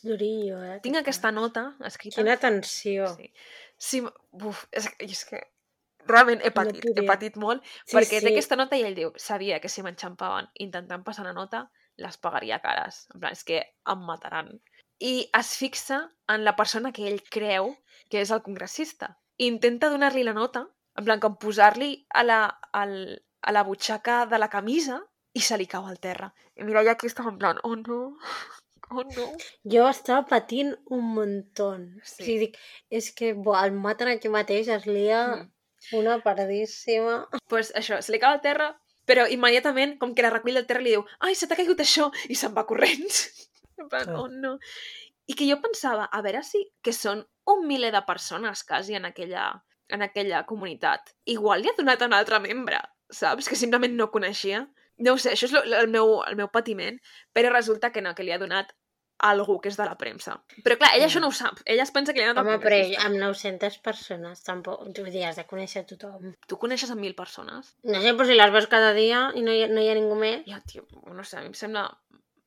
És durillo, eh? tinc aquesta nota escrita... Quina tensió. Sí. sí uf, és, que- és que realment he patit, he podria. patit molt, Sí, perquè sí. té aquesta nota i ell diu, sabia que si m'enxampaven intentant passar una nota, les pagaria cares. En plan, és que em mataran. I es fixa en la persona que ell creu que és el congressista. I intenta donar-li la nota, en plan, com posar-li a, la, al, a la butxaca de la camisa i se li cau al terra. I mira, ja aquí estava en plan, oh no, oh no. Jo estava patint un muntó. Sí. O sigui, dic, és que buah, el maten aquí mateix, es lia Mm. una paradíssima. pues això, se li cau al terra, Però immediatament, com que la recull del terra, li diu ai, se t'ha caigut això, i se'n va corrents. en plan, Sí. oh no. I que jo pensava, a veure si, que són un miler de persones quasi en aquella, en aquella comunitat. Igual li ha donat a un altre membre, saps? Que simplement no coneixia. No ho sé, això és lo, el, meu, el meu patiment, però resulta que no, que li ha donat algú que és de la premsa. Però clar, ella Mm. això no ho sap. Ella es pensa que li ha donat Home, però congressista. amb 900 persones tampoc... Vull dir, has de conèixer tothom. Tu coneixes a mil persones? No sé, però si les veus cada dia i no hi no hi ha ningú més... Ja, tio, no sé, a mi em sembla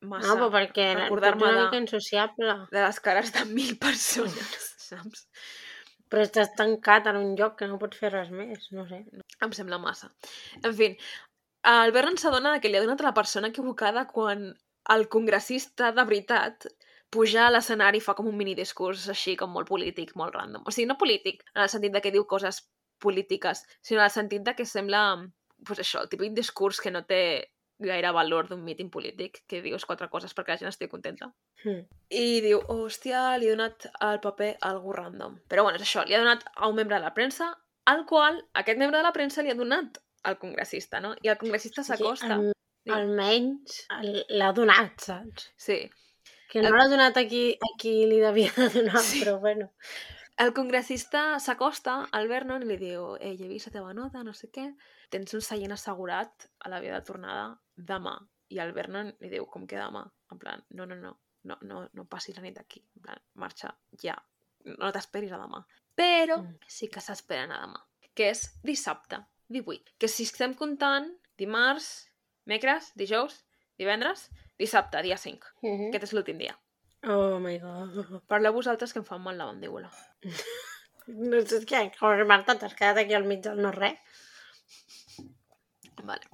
massa... No, però perquè tu recordar-me una de- mica insociable. de les cares de mil persones, saps? Però estàs tancat en un lloc que no pots fer res més, no sé. Em sembla massa. En fi, el Vernon s'adona que li ha donat a la persona equivocada quan el congressista de veritat puja a l'escenari i fa com un mini discurs així com molt polític, molt random. O sigui, no polític, en el sentit de que diu coses polítiques, sinó en el sentit de que sembla, pues això, el típic discurs que no té gaire valor d'un míting polític, que dius quatre coses perquè la gent estigui contenta. Mm. I diu, hòstia, li he donat el paper a algú random. Però bueno, és això, li ha donat a un membre de la premsa, al qual aquest membre de la premsa li ha donat al congressista, no? I el congressista s'acosta. Al, Diu. almenys el- l'ha donat, saps? Sí. Que no El- l'ha donat a qui, a qui li devia de donar, Sí. però bueno. El congressista s'acosta al Vernon i li diu ei, he vist la teva nota, no sé què, tens un seient assegurat a la via de tornada demà. I el Vernon li diu, com que demà? En plan, no, no, no, no, no, no passis la nit aquí. En plan, marxa ja. No t'esperis a demà. Però Mm. sí que s'esperen a demà, que és dissabte, 18. Que si estem comptant dimarts, dimecres, dijous, divendres, dissabte, dia 5. Mhm. Aquest és l'últim dia. Oh my god. Parleu vosaltres que em fan mal la mandíbula. No sé què, com Marta, t'has quedat aquí al mig del no res. Vale.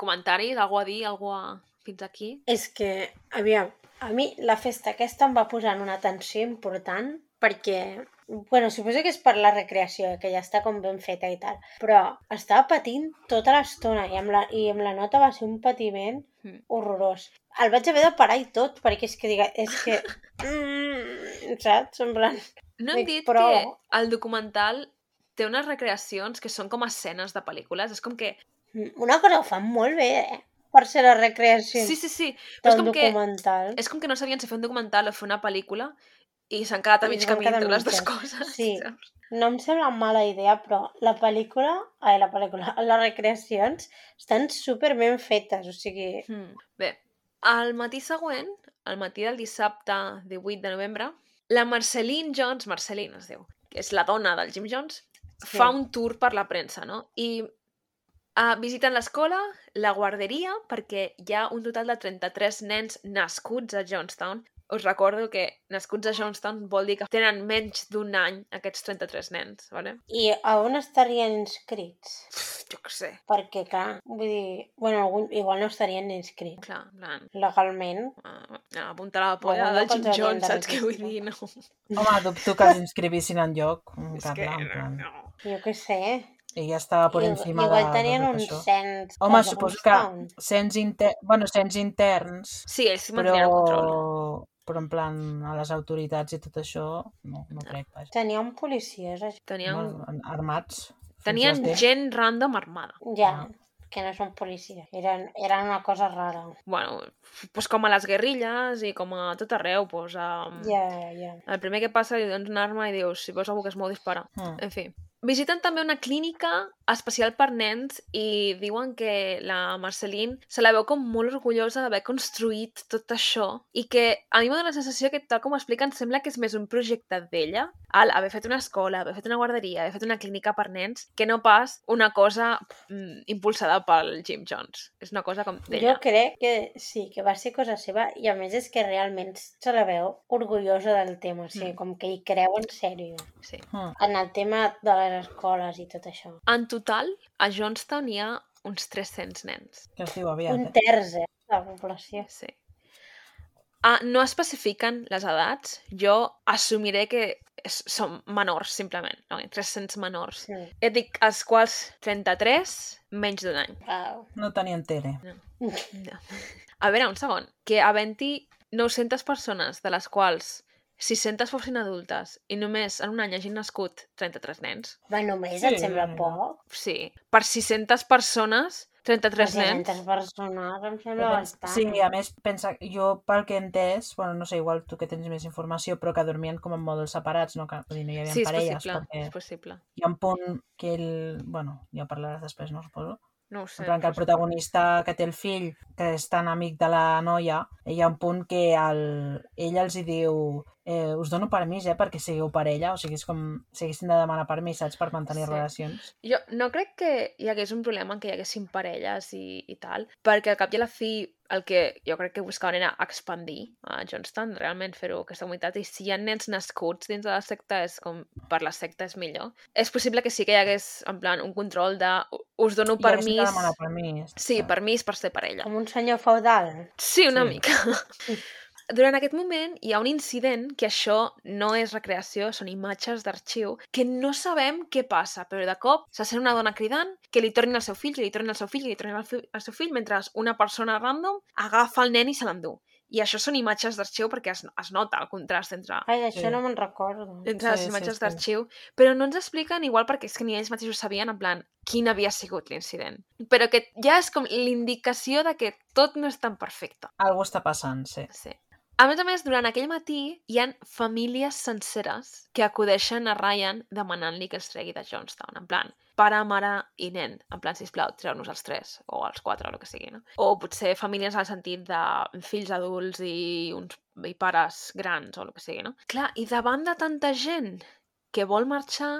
Comentaris, algú a dir, algú a... fins aquí? És que, aviam, a mi la festa aquesta em va posar en una tensió important perquè, bueno, suposo que és per la recreació, que ja està com ben feta i tal, però estava patint tota l'estona i, amb la, i amb la nota va ser un patiment Mm. horrorós. El vaig haver de parar i tot, perquè és que, diga, és que... Mm, saps? En plan... No hem Dic, dit però- que el documental té unes recreacions que són com escenes de pel·lícules. És com que... Una cosa ho fan molt bé, eh? Per ser la recreació Sí, sí, sí. Però és com que, documental. és com que no sabien si fer un documental o fer una pel·lícula i s'han quedat a mig camí entre les dues coses. Sí. saps? No em sembla mala idea, però la pel·lícula... Ai, la pel·lícula... Les recreacions estan super ben fetes, o sigui... Mm. Bé, al matí següent, al matí del dissabte 18 de novembre, la Marceline Jones, Marceline es diu, que és la dona del Jim Jones, Sí. fa un tour per la premsa, no? I uh, visiten l'escola, la guarderia, perquè hi ha un total de 33 nens nascuts a Johnstown. Us recordo que nascuts a Johnstown vol dir que tenen menys d'un any aquests 33 nens, ¿vale? I a on estarien inscrits? Jo què sé, Perquè, clar, vull dir... Bueno, algun, igual no estarien inscrits clar, en plan, legalment. uh, apuntar a la polla del Jim Jones, de saps què vull dir? No. Home, dubto que els inscrivissin en lloc, És que, en plan. no. Jo què sé. Ella estava per I- encima igual de, tenien de uns això. cens... Home, suposo que cens, inter... bueno, cens interns, Sí, ells però... mantenien el control. Però en plan a les autoritats i tot això, no, no crec, vaja. Tenien policies, això. Tenien, Home, armats. tenien dents. gent random armada. Ja, Ah. que no són policies. Eren, eren una cosa rara. Bueno, pues com a les guerrilles i com a tot arreu, pues, um, Ja, ja. el primer que passa li dones una arma i dius, si veus algú que es mou, dispara. Mm. En fi. Visiten també una clínica especial per nens i diuen que la Marceline se la veu com molt orgullosa d'haver construït tot això i que a mi m'ha donat la sensació que, tal com ho expliquen, sembla que és més un projecte d'ella, al haver fet una escola, haver fet una guarderia, haver fet una clínica per nens, que no pas una cosa mm, impulsada pel Jim Jones. És una cosa com Jo d'ella. crec que sí, que va ser cosa seva i a més és que realment se la veu orgullosa del tema, o sigui, Mm. com que hi creu en sèrio Sí. Mm. en el tema de les escoles i tot això. En total, a Johnstown hi ha uns 300 nens. Que es diu aviat, Un eh? terç, eh, de la població. Sí. Ah, no especifiquen les edats. Jo assumiré que és, són menors, simplement. No? 300 menors. Sí. Et dic, els quals 33, menys d'un any. Wow. No tenien tele. No. A veure, un segon. Que havent-hi 900 persones, de les quals 600 fossin adultes, i només en un any hagin nascut 33 nens, Va, només Sí, et sembla poc? sí, per 600 persones 33 nens. 300 persones em sembla bastant. Sí, a més, pensa, jo pel que he entès, bueno, no sé, igual tu que tens més informació, però que dormien com en mòduls separats, no? Que, dir, no hi havia Sí, és parelles, possible, perquè és possible. hi ha un punt que ell... Bueno, ja parlaràs després, no? Suposo. No ho sé. En plan que el protagonista que té el fill, que és tan amic de la noia, hi ha un punt que el, ell els hi diu eh, us dono permís, eh, perquè sigueu parella, o sigui, és com si haguessin de demanar permís, saps, per mantenir Sí. relacions. Jo no crec que hi hagués un problema en què hi haguessin parelles i, i tal, perquè al cap i a la fi el que jo crec que buscaven era expandir a Johnston, realment fer-ho aquesta comunitat, i si hi ha nens nascuts dins de la secta, és com per la secta és millor. És possible que sí que hi hagués, en plan, un control de us dono permís... demanar permís. Sí, permís per ser parella. Com un senyor feudal. Sí, una Sí. mica. Durant aquest moment hi ha un incident que això no és recreació, són imatges d'arxiu, que no sabem què passa, però de cop se sent una dona cridant que li tornin el seu fill, que li tornin el seu fill, que li tornin el, fi el seu fill, mentre una persona random agafa el nen i se l'endú. I això són imatges d'arxiu perquè es, es nota el contrast entre, Ai, d'això Sí. no me'n recordo. entre les Sí, sí, imatges sí. d'arxiu, però no ens expliquen igual perquè és que ni ells mateixos sabien en plan quin havia sigut l'incident. Però que ja és com l'indicació de que tot no és tan perfecte. Algú està passant, sí. Sí. A més a més, durant aquell matí hi han famílies senceres que acudeixen a Ryan demanant-li que els tregui de Johnstown, en plan, pare, mare i nen, en plan, sisplau, treu-nos els tres, o els quatre, o el que sigui, no? O potser famílies al sentit de fills adults i uns i pares grans, o el que sigui, no? Clar, i davant de tanta gent que vol marxar,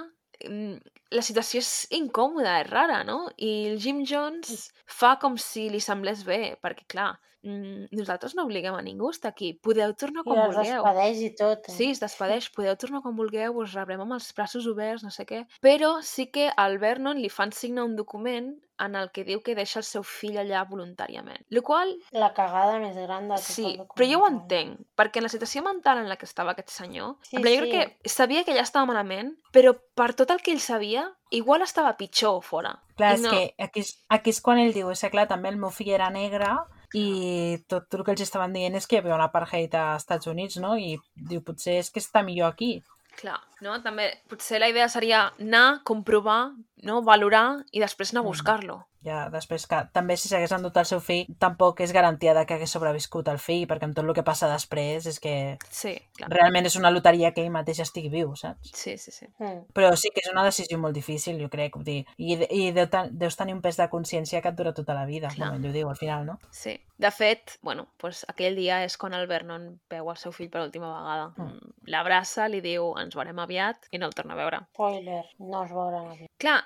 mm, la situació és incòmoda, és rara, no? I el Jim Jones fa com si li semblés bé, perquè, clar, mm, nosaltres no obliguem a ningú a estar aquí. Podeu tornar I quan els vulgueu. despedeix i tot. Eh? Sí, es despedeix, podeu tornar quan vulgueu, us rebrem amb els braços oberts, no sé què. Però sí que al Vernon li fan signar un document en el que diu que deixa el seu fill allà voluntàriament. Lo qual, La cagada més gran de tot sí, el però jo ho entenc, perquè en la situació mental en la que estava aquest senyor, Sí, plan, jo sí. crec que sabia que ja estava malament, però per tot el que ell sabia, igual estava pitjor fora. Clar, I és no- que aquí és, aquí és quan ell diu, és que clar, també el meu fill era negre i tot el que els estaven dient és que hi havia un apartheid a Estats Units, no? I diu, potser és que està millor aquí. Clar, no? També potser la idea seria anar, comprovar, no? valorar i després anar a Mm. buscar-lo. Ja, després que també si s'hagués endut el seu fill tampoc és garantia de que hagués sobreviscut el fill, perquè amb tot el que passa després és que Sí, clar. realment és una loteria que ell mateix estigui viu, saps? Sí, sí, sí. Mm. Però sí que és una decisió molt difícil, jo crec. Dir, I, i deu ten, deus tenir un pes de consciència que et dura tota la vida, Clar. com ell ho diu al final, no? Sí. De fet, bueno, pues aquell dia és quan el Vernon veu el seu fill per última vegada. Mm. L'abraça, li diu ens veurem aviat i no el torna a veure. Spoiler, no es veurà la vida. Clar,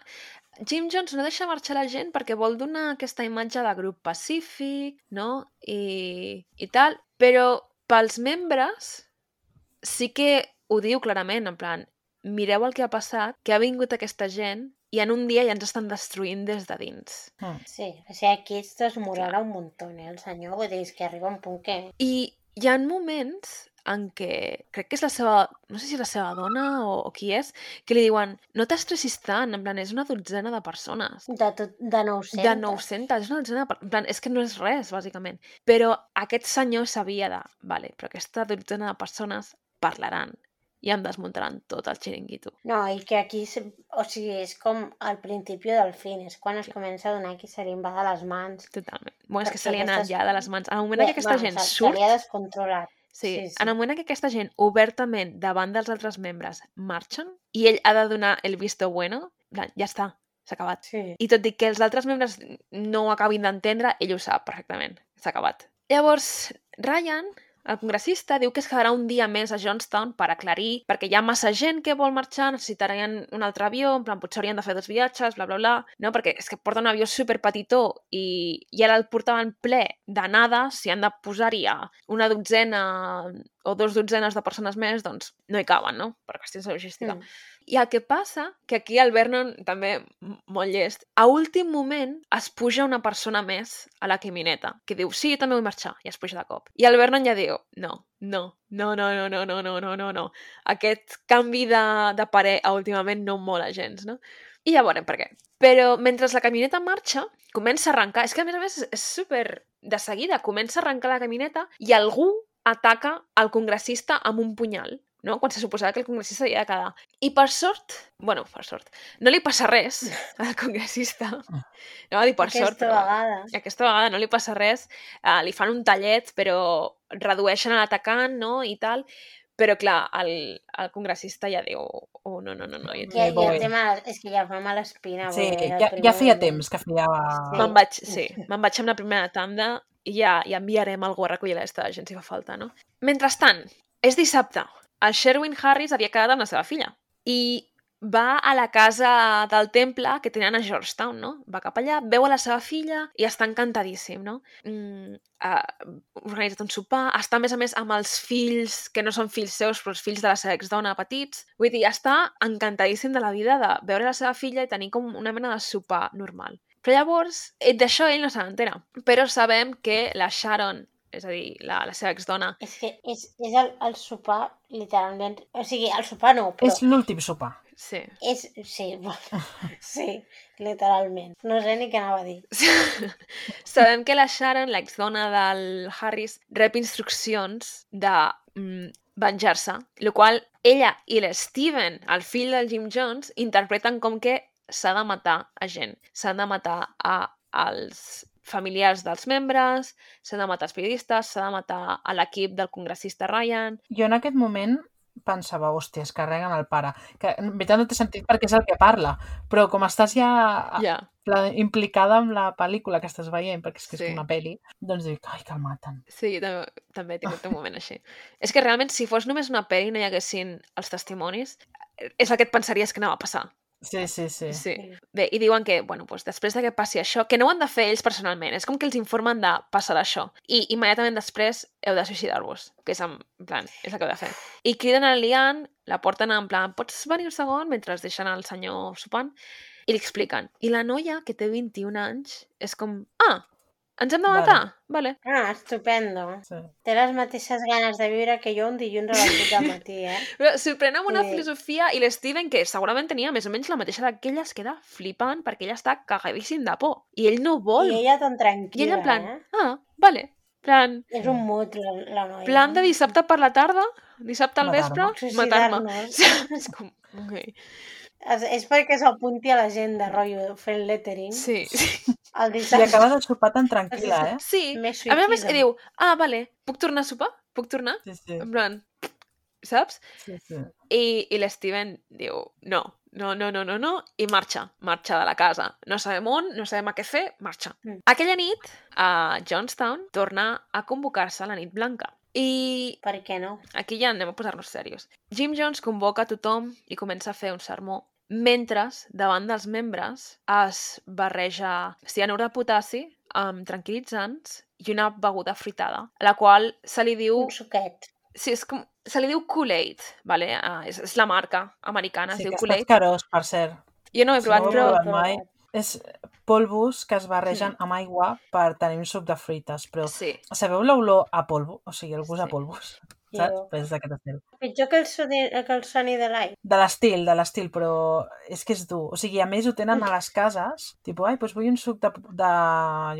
Jim Jones no deixa marxar la gent perquè vol donar aquesta imatge de grup pacífic, no? I, i tal, però pels membres sí que ho diu clarament, en plan, mireu el que ha passat, que ha vingut aquesta gent i en un dia ja ens estan destruint des de dins. Mm. Sí, o sigui, aquí es desmorarà un muntó, eh, el senyor. Vull dir, és que arriba un punt que... I hi ha moments en què crec que és la seva, no sé si és la seva dona o, o qui és, que li diuen no t'estressis tant, en plan, és una dotzena de persones. De, tot, de 900. De 900, és una dotzena de En plan, és que no és res, bàsicament. Però aquest senyor sabia de, vale, però aquesta dotzena de persones parlaran i em desmuntaran tot el xiringuito. No, i que aquí, o sigui, és com al principi del fin, és quan es comença a donar que se li invada les mans. Totalment. Bueno, és que se li ha anat aquestes- ja de les mans. En el moment en què aquesta Bueno, gent surt, Se li ha descontrolat. Sí, Sí, sí. en el moment en què aquesta gent obertament davant dels altres membres marxen i ell ha de donar el visto bueno, ja està, s'ha acabat. Sí. I tot i que els altres membres no ho acabin d'entendre, ell ho sap perfectament, s'ha acabat. Llavors, Ryan, el congressista, diu que es quedarà un dia més a Johnstown per aclarir, perquè hi ha massa gent que vol marxar, necessitarien un altre avió, en plan, potser haurien de fer dos viatges, bla, bla, bla, no? Perquè és que porta un avió super petitó i, ara el portaven ple d'anada, si han de posar-hi una dotzena o dos dotzenes de persones més, doncs no hi caben, no? Per qüestions de logística. Mm. I el que passa, que aquí el Vernon, també molt llest, a últim moment es puja una persona més a la camineta, que diu, sí, jo també vull marxar, i es puja de cop. I el Vernon ja diu, no, no, no, no, no, no, no, no, no, no, no. Aquest canvi de, de parer últimament no mola gens, no? I ja veurem per què. Però mentre la camioneta marxa, comença a arrencar. És que, a més a més, és super... De seguida, comença a arrencar la camioneta i algú ataca el congressista amb un punyal. No? quan se suposava que el congressista havia de quedar. I per sort, bueno, per sort, no li passa res al congressista. No va dir per Aquesta sort, però vegada. aquesta vegada no li passa res. Uh, li fan un tallet, però redueixen a l'atacant, no?, i tal. Però, clar, el, el congressista ja diu, oh, no, no, no, no. Ja, ja boy. té mal, és que ja fa mala espina. Sí, el ja, primer ja feia temps que feia... Sí. Me'n vaig, sí, me'n vaig amb la primera tanda i ja, ja enviarem algú a recollir l'esta de gent si fa falta, no? Mentrestant, és dissabte. El Sherwin Harris havia quedat amb la seva filla i va a la casa del temple que tenen a Georgetown, no? Va cap allà, veu a la seva filla i està encantadíssim, no? Mm, ha organitzat un sopar, està a més a més amb els fills, que no són fills seus, però els fills de la seva exdona petits. Vull dir, està encantadíssim de la vida de veure la seva filla i tenir com una mena de sopar normal. Però llavors, eh, d'això ell no se n'entera. Però sabem que la Sharon, és a dir, la, la seva exdona, És que és, és el, el sopar, literalment... O sigui, el sopar no, però... És l'últim sopar. sí, És... Sí, bueno, sí, literalment. No sé ni què anava a dir. sabem que la Sharon, l'exdona del Harris, rep instruccions de mm, venjar-se, el qual ella i l'Steven, el fill del Jim Jones, interpreten com que s'ha de matar a gent. S'han de matar a, als familiars dels membres, s'han de matar els periodistes, s'ha de matar a l'equip del congressista Ryan... Jo en aquest moment pensava, hòstia, es carreguen el pare. Que en veritat no té sentit perquè és el que parla, però com estàs ja Ja, pla- implicada amb la pel·lícula que estàs veient, perquè és que Sí. és una pel·li, doncs dic, ai, que el maten. sí, jo també, també he tingut un moment així. És que realment, si fos només una pel·li i no hi haguessin els testimonis, és el que et pensaries que anava a passar. Sí, sí, sí. Sí. Bé, i diuen que, bueno, doncs després de que passi això, que no ho han de fer ells personalment, és com que els informen de passar això. I immediatament després heu de suïcidar-vos, que és en plan, és el que heu de fer. I criden a Lian, la porten en plan, pots venir un segon, mentre es deixen el senyor sopant, i li expliquen. I la noia, que té 21 anys, és com, ah, ens hem de Vale. matar? Vale. Ah, estupendo. sí. Té les mateixes ganes de viure que jo un dilluns a les 8 del matí, eh? Però sorprèn amb una Sí. filosofia i l'Steven, que segurament tenia més o menys la mateixa d'aquella, es queda flipant perquè ella està cagadíssim de por. I ell no vol. I ella tan I tranquil·la, ella en plan, eh? ah, vale. plan, És un mut, la, la noia. plan de dissabte per la tarda, dissabte al Matar-me. vespre, matar-me. Suïcidar-nos. és com, ok. És, és perquè s'apunti a l'agenda, rotllo, fent lettering. Sí. El I dissabte. acaba de sopar tan tranquil·la, eh? sí. Més A més a més, i diu, ah, vale, puc tornar a sopar? Puc tornar? Sí, sí. En plan, saps? sí, sí. I, i l'Steven diu, no, no, no, no, no, no, i marxa, marxa de la casa. No sabem on, no sabem a què fer, marxa. Mm. Aquella nit, a Johnstown, torna a convocar-se la nit blanca. I Per què no? aquí ja anem a posar-nos serios. Jim Jones convoca tothom i comença a fer un sermó. Mentre, davant dels membres, es barreja cianur de potassi amb tranquil·litzants i una beguda fritada, a la qual se li diu... Un suquet. Sí, és com... Se li diu Kool-Aid, vale? Uh, és, és la marca americana, Sí, es diu que està Kool-Aid. escarós, per cert. Jo no ho he provat, no ho però... heu provat mai. És polvos que es barregen amb aigua per tenir un suc de fruites, però Sí, sabeu l'olor a polvo? O sigui, el gust a Sí. polvos, Jo. saps? Pues és d'aquest estil. Pitjor que el, soni, que el soni de l'aire. De l'estil, de l'estil, però és que és dur. O sigui, a més ho tenen a les cases, tipus, ai, doncs vull un suc de, de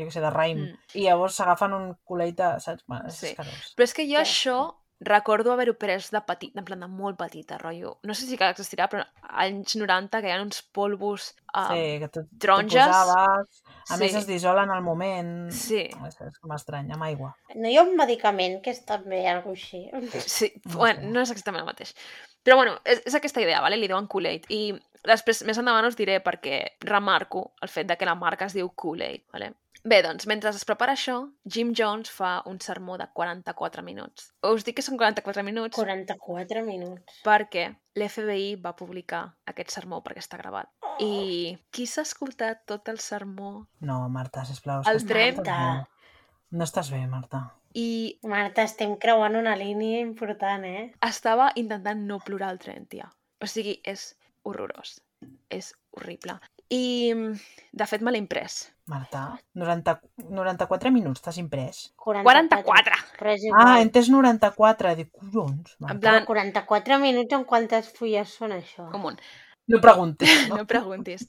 jo què sé, de raïm. Mm. I llavors s'agafen un culet de, saps? Bueno, és Sí. escarós. però és que jo Ja. això recordo haver-ho pres de petit, en plan de molt petita, rotllo. No sé si que existirà, però anys 90 que hi ha uns polvos... Uh, sí, que tu, taronges. posaves, a Sí. més es dissolen al moment. Sí. És, és com estrany, amb aigua. No hi ha un medicament que és també alguna així. Sí, No bueno, sé. no és exactament el mateix. Però bueno, és, és aquesta idea, vale? li diuen Kool-Aid. I després, més endavant us diré perquè remarco el fet de que la marca es diu Kool-Aid. Vale? Bé, doncs, mentre es prepara això, Jim Jones fa un sermó de 44 minuts. Us dic que són 44 minuts 44 minuts. perquè l'FBI va publicar aquest sermó perquè està gravat. I qui s'ha escoltat tot el sermó? No, Marta, sisplau. El tren. no estàs bé. No estàs bé, Marta. I Marta, estem creuant una línia important, eh? estava intentant no plorar al tren, tia. O sigui, és horrorós. És horrible. I, de fet, me l'he imprès. Marta, 90, 94 minuts, t'has imprès? 44! Però és igual. Ah, he entès 94. Dic, collons, Marta. En plan, 44 minuts en quantes fulles són això? com un... No preguntis, no? No preguntis.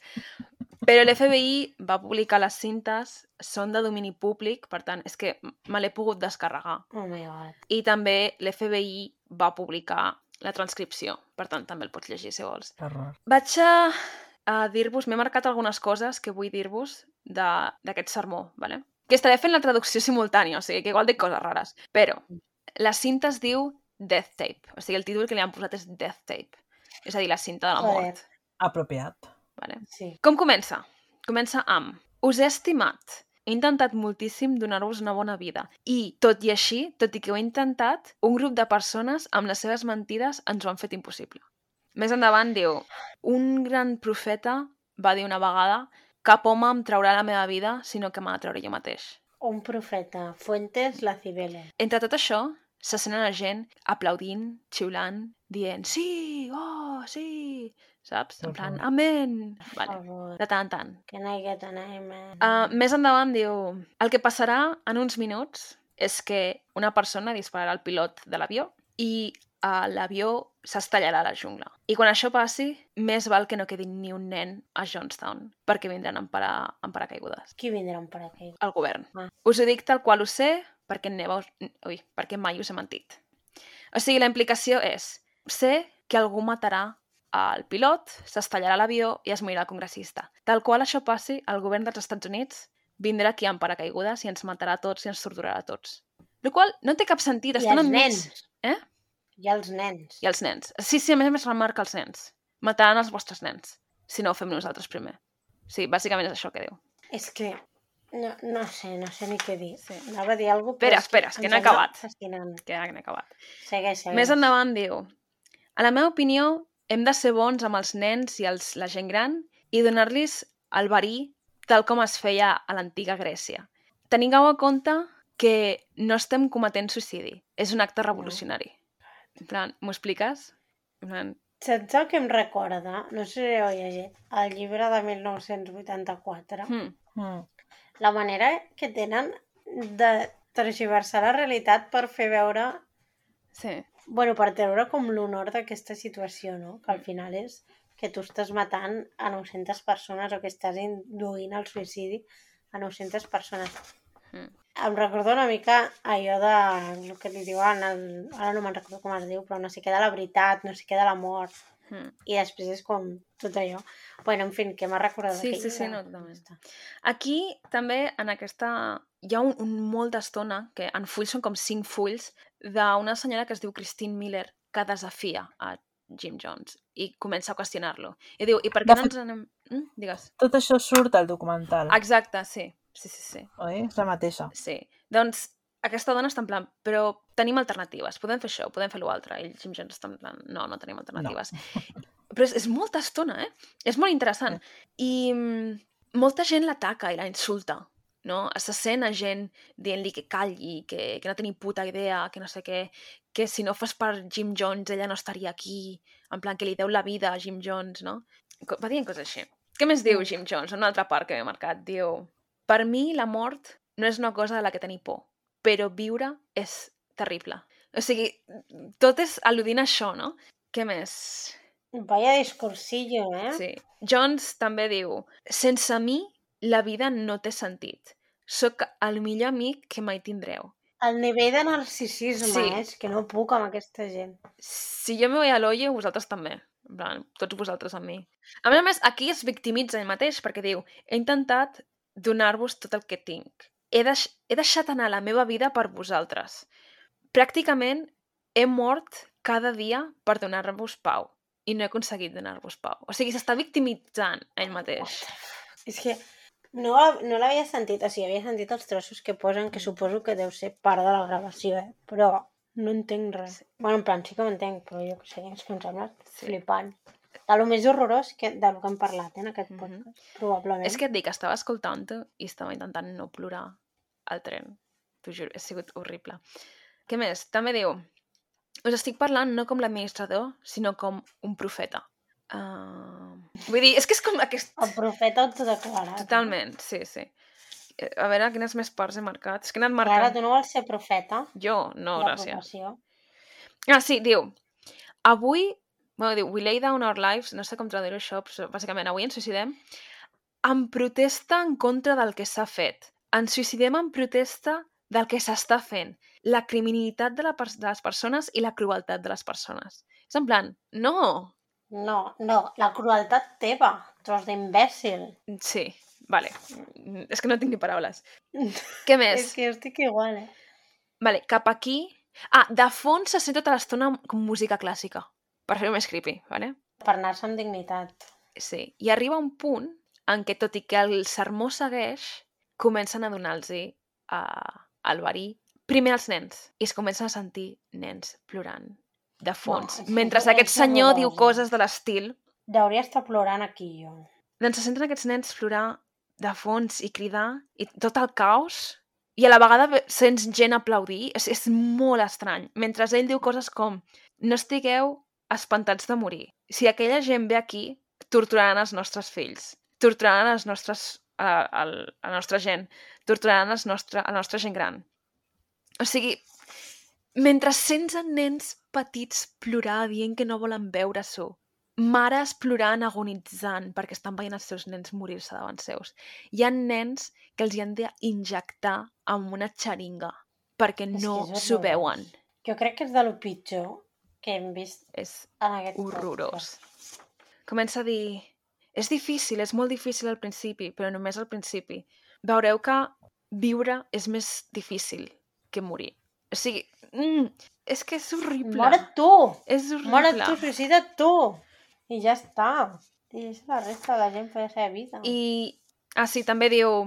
Però l'FBI va publicar les cintes, són de domini públic, per tant, és que me l'he pogut descarregar. Oh my god. I també l'FBI va publicar la transcripció, per tant també el pots llegir si vols. Que horror. Vaig a, a dir-vos, m'he marcat algunes coses que vull dir-vos d'aquest sermó, ¿vale? que estaré fent la traducció simultània, o sigui que igual dic coses rares, però la cinta es diu Death Tape, o sigui, el títol que li han posat és Death Tape, és a dir, la cinta de la mort. Apropiat. Vale? Sí. Com comença? Comença amb Us he estimat. He intentat moltíssim donar-vos una bona vida. I, tot i així, tot i que ho he intentat, un grup de persones amb les seves mentides ens ho han fet impossible. Més endavant diu Un gran profeta va dir una vegada cap home em traurà la meva vida, sinó que m'ha de treure jo mateix. Un profeta. Fuentes, la Cibele. Entre tot això, se senten la gent aplaudint, xiulant, dient sí, oh, sí, saps? En plan, amén. Vale. De tant en tant. Que no hi ha anem. Uh, més endavant diu el que passarà en uns minuts és que una persona dispararà al pilot de l'avió i uh, l'avió s'estallarà a la jungla. I quan això passi, més val que no quedi ni un nen a Johnstown, perquè vindran en, para, en paracaigudes. Qui vindrà un paracaigua? El govern. Ah. Us ho dic tal qual ho sé, perquè, neva, ui, perquè mai us he mentit. O sigui, la implicació és, sé que algú matarà al pilot, s'estallarà l'avió i es morirà el congressista. Tal qual això passi, el govern dels Estats Units vindrà aquí amb paracaigudes i ens matarà a tots i ens torturarà a tots. El qual no té cap sentit. I Estan els enmig... nens. Eh? I els nens. I els nens. Sí, sí, a més a més remarca els nens. Mataran els vostres nens, si no ho fem nosaltres primer. Sí, bàsicament és això que diu. És que... No, no sé, no sé ni què dir. Sí. Anava a dir alguna cosa, Espera, espera, que no he sembla acabat. Fascinant. Que n'he acabat. Segueix, segueix. Més endavant diu A la meva opinió, hem de ser bons amb els nens i els, la gent gran i donar-los el verí tal com es feia a l'antiga Grècia. Tingueu en compte que no estem cometent suïcidi. És un acte revolucionari. En plan, m'ho expliques? En plan, Saps el que em recorda? No sé si heu llegit. El llibre de 1984. hmm, Mm. La manera que tenen de tergiversar la realitat per fer veure... sí. bueno, per treure com l'honor d'aquesta situació, no? Que al final és que tu estàs matant a 900 persones o que estàs induint al suïcidi a 900 persones. Mm. Em recordo una mica allò de el que li diuen, el, ara no me'n recordo com es diu, però no sé què de la veritat, no sé què de la mort, Hmm. i després és com tot allò. Bueno, en fi, que m'ha recordat Sí, aquell sí, sí, no, totalment. Aquí també en aquesta... Hi ha un, un molt d'estona, que en fulls són com cinc fulls, d'una senyora que es diu Christine Miller, que desafia a Jim Jones i comença a qüestionar-lo. I diu, i per què De no fet- ens anem... Mm? Digues. Tot això surt al documental, Exacte, sí. Sí, sí, sí. oi? És la mateixa. Sí. Doncs aquesta dona està en plan, però tenim alternatives, podem fer això, podem fer l'altre. I el Jim Jones està en plan, no, no tenim alternatives. Però és, és molta estona, eh? És molt interessant. I mm, molta gent l'ataca i la insulta, no? Se sent a gent dient-li que calli, que, que no té ni puta idea, que no sé què, que si no fos per Jim Jones ella no estaria aquí, en plan que li deu la vida a Jim Jones, no? Va dient coses així. Què més diu Jim Jones? Una altra part que m'he marcat. Diu, per mi la mort no és una cosa de la que tenir por, però viure és terrible. O sigui, tot és al·ludint a això, no? Què més? Vaya discursillo, eh? Sí. Jones també diu, sense mi la vida no té sentit. Soc el millor amic que mai tindreu. El nivell de narcisisme, Sí. eh? És que no puc amb aquesta gent. Si jo me voy al hoyo, vosaltres també. En plan, tots vosaltres amb mi. A més a més, aquí es victimitza ell mateix perquè diu he intentat donar-vos tot el que tinc. He, deix he deixat anar la meva vida per vosaltres. Pràcticament he mort cada dia per donar-vos pau i no he aconseguit donar-vos pau. O sigui, s'està victimitzant ell mateix. És que no, no l'havia sentit, o sigui, havia sentit els trossos que posen, que suposo que deu ser part de la gravació, eh? Però no entenc res. Sí. Bueno, en plan, sí que ho entenc, però jo què sé, és que em sembla Sí. flipant. De lo més horrorós que, de lo que hem parlat eh, en aquest podcast, probablement. És que et dic, estava escoltant-ho i estava intentant no plorar al tren. T'ho juro, ha sigut horrible. Què més? També diu, us estic parlant no com l'administrador, sinó com un profeta. Uh... Vull dir, és que és com aquest... El profeta autodeclarat. Totalment, sí, sí. Eh, A veure, quines més parts he marcat? És que he anat Clara, marcant... tu no vols ser profeta? Jo, no, gràcies. professió? Ah, sí, diu, avui, bueno, diu, we lay down our lives, no sé com traduir això, però bàsicament avui ens suïcidem, en protesta en contra del que s'ha fet. Ens suïcidem en protesta del que s'està fent, la criminalitat de, la, de les persones i la crueltat de les persones. És en plan, no. No, no, la crueltat teva, tros d'imbècil. Sí, vale. Mm, És que no tinc ni paraules. Què més? És que jo estic igual, eh? Vale, cap aquí... Ah, de fons se sent tota l'estona com música clàssica, per fer-ho més creepy, vale? Per anar-se amb dignitat. Sí. I arriba un punt en què, tot i que el sermó segueix, comencen a donar-los a, al verí primer els nens i es comencen a sentir nens plorant de fons. és Mentre que aquest senyor diu coses de l'estil, Hauria estar plorant aquí, jo. doncs se senten aquests nens plorar de fons i cridar i tot el caos i a la vegada ve- sents gent aplaudir. És, és molt estrany. Mentre ell diu coses com no estigueu espantats de morir. Si aquella gent ve aquí, torturaran els nostres fills, torturaran els nostres, a, a, a la nostra gent, torturaran els nostre, a la nostra gent gran. O sigui, mentre sents a nens petits plorar dient que no volen veure-s'ho, mares plorant, agonitzant, perquè estan veient els seus nens morir-se davant seus. Hi ha nens que els hi han d'injectar amb una xeringa perquè És no s'ho veuen. Jo crec que és de lo pitjor que hem vist És en aquest horrorós. Comença a dir... És difícil, és molt difícil al principi, però només al principi. Veureu que viure és més difícil que morir. O sigui, mm, és que és horrible. Mora't tu! És horrible. Mora't tu, suïcida't tu! I ja està. I deixa la resta de la gent fer la seva vida. I, ah sí, també diu,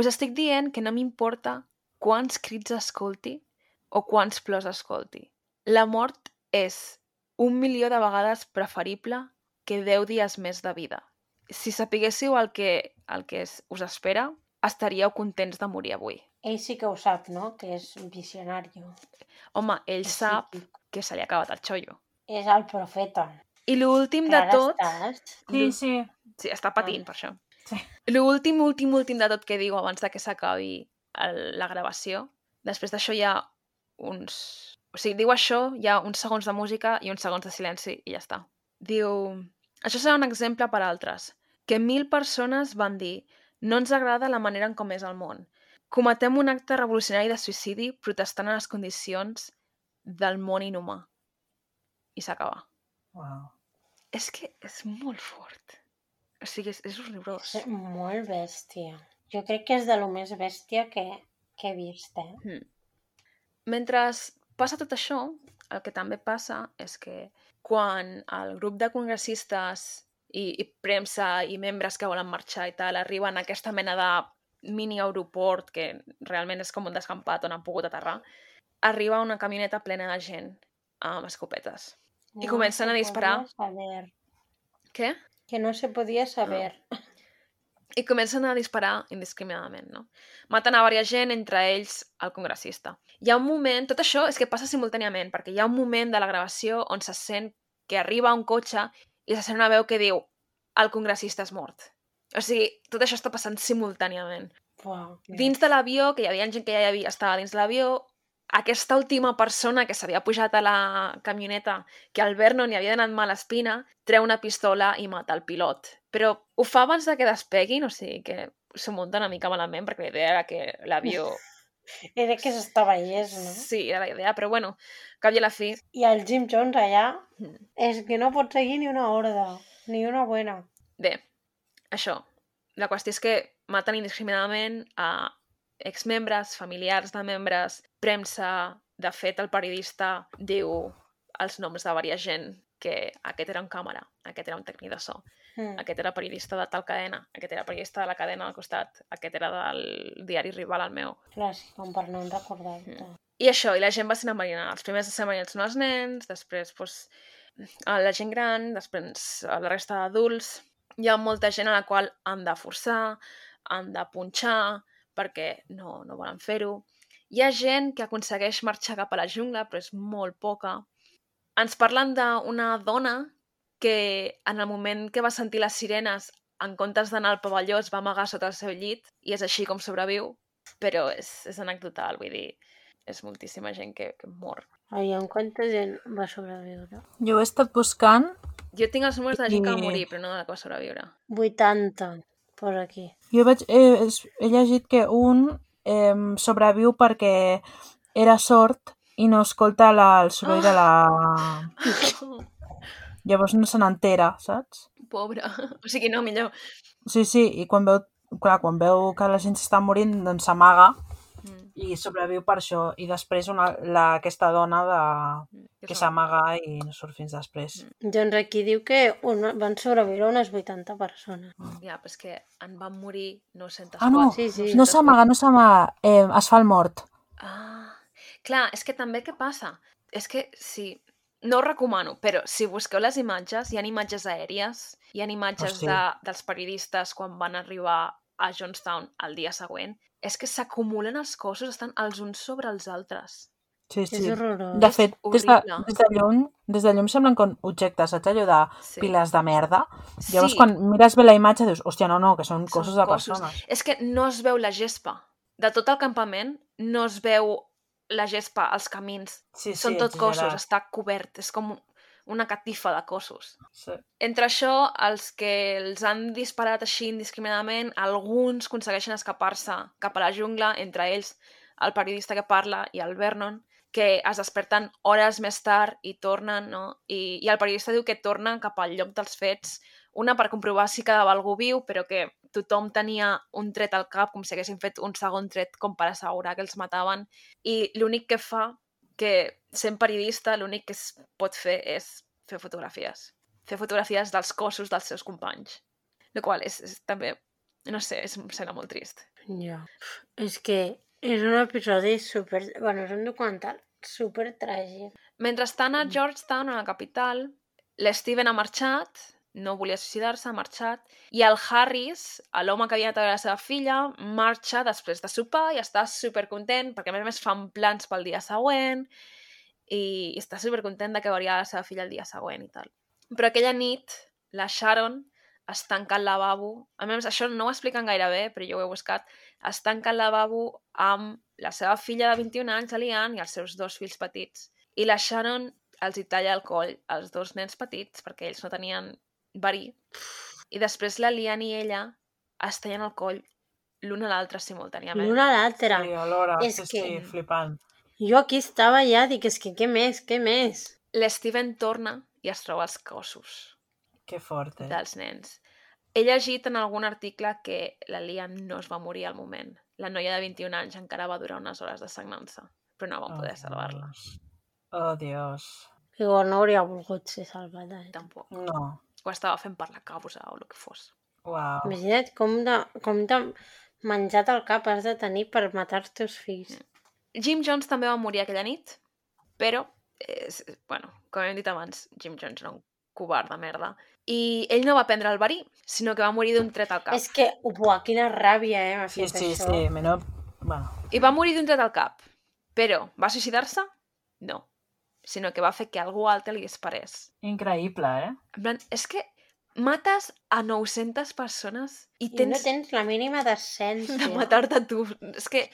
us estic dient que no m'importa quants crits escolti o quants plors escolti. La mort és un milió de vegades preferible que 10 dies més de vida. Si sapiguéssiu el que, el que es, us espera, estaríeu contents de morir avui. Ell sí que ho sap, no? Que és visionari. Home, ell És sap psíquic. que se li ha acabat el xollo. És el profeta. I l'últim de tot... estàs... Sí, sí. Sí, està patint per això. Sí. L'últim, últim, últim de tot que diu abans de que s'acabi la gravació, després d'això hi ha uns... O sigui, diu això, hi ha uns segons de música i uns segons de silenci i ja està. Diu... Això serà un exemple per a altres. Que mil persones van dir no ens agrada la manera en com és el món. Cometem un acte revolucionari de suïcidi protestant a les condicions del món inhumà. I s'acaba. Wow. És que és molt fort. O sigui, és, és horrorós. És molt bèstia. Jo crec que és de lo més bèstia que, que he vist, eh? Mm. Mentre passa tot això, el que també passa és que quan el grup de congressistes i, i premsa i membres que volen marxar i tal arriben a aquesta mena de mini aeroport que realment és com un descampat on han pogut aterrar, arriba una camioneta plena de gent amb escopetes. I comencen a disparar. Saber. Què? Que no se podia saber. I comencen a disparar indiscriminadament, no? Maten a diversa gent, entre ells el congressista. Hi ha un moment, tot això és que passa simultàniament, perquè hi ha un moment de la gravació on se sent que arriba un cotxe i se sent una veu que diu el congressista és mort. O sigui, tot això està passant simultàniament. Uau, que- Dins de l'avió, que hi havia gent que ja hi havia, estava dins l'avió, aquesta última persona que s'havia pujat a la camioneta, que al Vernon li havia donat mala espina, treu una pistola i mata el pilot. Però ho fa abans de que despeguin, o sigui que s'ho munta una mica malament, perquè la idea era que l'avió... Era que s'estava llest, no? Sí, era la idea, però bueno, cap i a la fi... I el Jim Jones allà Mm. és que no pot seguir ni una horda, ni una buena. Bé, això. La qüestió és que maten indiscriminadament a exmembres, familiars de membres, premsa... De fet, el periodista diu els noms de diversa gent que aquest era un càmera, aquest era un tècnic de so, Mm. aquest era periodista de tal cadena, aquest era periodista de la cadena al costat, aquest era del diari rival al meu. Clar, sí, com per no recordar-te. Mm. I això, i la gent va ser enverinada. Els primers a ser són els nens, després doncs, a la gent gran, després la resta d'adults. Hi ha molta gent a la qual han de forçar, han de punxar, perquè no, no volen fer-ho. Hi ha gent que aconsegueix marxar cap a la jungla, però és molt poca. Ens parlen d'una dona que en el moment que va sentir les sirenes, en comptes d'anar al pavelló, es va amagar sota el seu llit i és així com sobreviu. Però és, és anecdotal, vull dir, és moltíssima gent que, que mor. Aviam, quanta gent va sobreviure? Jo he estat buscant Jo tinc els números de gent que va morir, però no de la que va sobreviure. 80, per aquí. Jo vaig, he, he llegit que un eh, sobreviu perquè era sord i no escolta la, el soroll de la... Llavors no se n'entera, saps? Pobre. O sigui, no, millor. Sí, sí, i quan veu, clar, quan veu que la gent s'està morint, doncs s'amaga. I sobreviu per això. I després una, la, aquesta dona de, que és s'amaga i no surt fins després. Doncs aquí diu que un, van sobreviure unes 80 persones. Ja, però és que en van morir 900 Ah, no, Sí, sí. no s'amaga, no s'amaga, eh, es fa el mort. Ah, clar, és que també què passa? És que sí, no ho recomano, però si busqueu les imatges, hi ha imatges aèries, hi ha imatges sí. de, dels periodistes quan van arribar a Johnstown el dia següent. És que s'acumulen els cossos, estan els uns sobre els altres. Sí, És sí. horrorós. De És fet, des de, des de llum, des de llum semblen com objectes, saps allò de Sí. piles de merda? Llavors, Sí. quan mires bé la imatge, dius, hòstia, no, no, que són Són cossos de persones. És que no es veu la gespa. De tot el campament no es veu la gespa als camins. Sí, Són tot cossos, està cobert. És com una catifa de cossos. Sí. Entre això, els que els han disparat així indiscriminadament, alguns aconsegueixen escapar-se cap a la jungla, entre ells el periodista que parla i el Vernon, que es desperten hores més tard i tornen, no? I, i el periodista diu que tornen cap al lloc dels fets, una per comprovar si quedava algú viu, però que tothom tenia un tret al cap, com si haguessin fet un segon tret com per assegurar que els mataven, i l'únic que fa, que sent periodista, l'únic que es pot fer és fer fotografies. Fer fotografies dels cossos dels seus companys. El qual és, és també, no sé, és, em sembla molt trist. Ja. És que és un episodi super... Bueno, és un documental super tràgic. Mentrestant, a Georgetown, a la capital, l'Steven ha marxat, no volia suïcidar-se, ha marxat, i el Harris, l'home que havia anat a veure la seva filla, marxa després de sopar i està supercontent, perquè a més a més fan plans pel dia següent, i està supercontent de que veuria la seva filla el dia següent i tal. Però aquella nit, la Sharon es tanca al lavabo, a més això no ho expliquen gaire bé, però jo ho he buscat, es tanca al lavabo amb la seva filla de 21 anys, la Liane, i els seus dos fills petits. I la Sharon els hi talla el coll als dos nens petits, perquè ells no tenien verí, i després la Liane i ella es tallen el coll l'un a l'altre simultàniament. L'una a l'altra. Sí, alhora, És sí, que- sí, flipant. Jo aquí estava ja, dic, és que què més, què més? L'Steven torna i es troba els cossos Que fort, eh? dels nens. He llegit en algun article que la Liane no es va morir al moment. La noia de 21 anys encara va durar unes hores de sagnança, però no van poder salvar-la. Dios. Oh, Dios. Digo, no hauria volgut ser salvada. Eh? Tampoc. No. Ho estava fent per la causa o el que fos. Uau. Imagina't com de, com de menjat al cap has de tenir per matar els teus fills. Jim Jones també va morir aquella nit, però, és, bueno, com hem dit abans, Jim Jones era un covard de merda. I ell no va prendre el verí, sinó que va morir d'un tret al cap. És que, buah, quina ràbia, eh, m'ha Sí, fet sí, això. sí, menor... Bueno, I va morir d'un tret al cap. Però, va suïcidar-se? No. Sinó que va fer que algú altre li disparés. increïble, eh? En plan, és que mates a 900 persones i I tens no tens la mínima decència. de matar-te tu. És que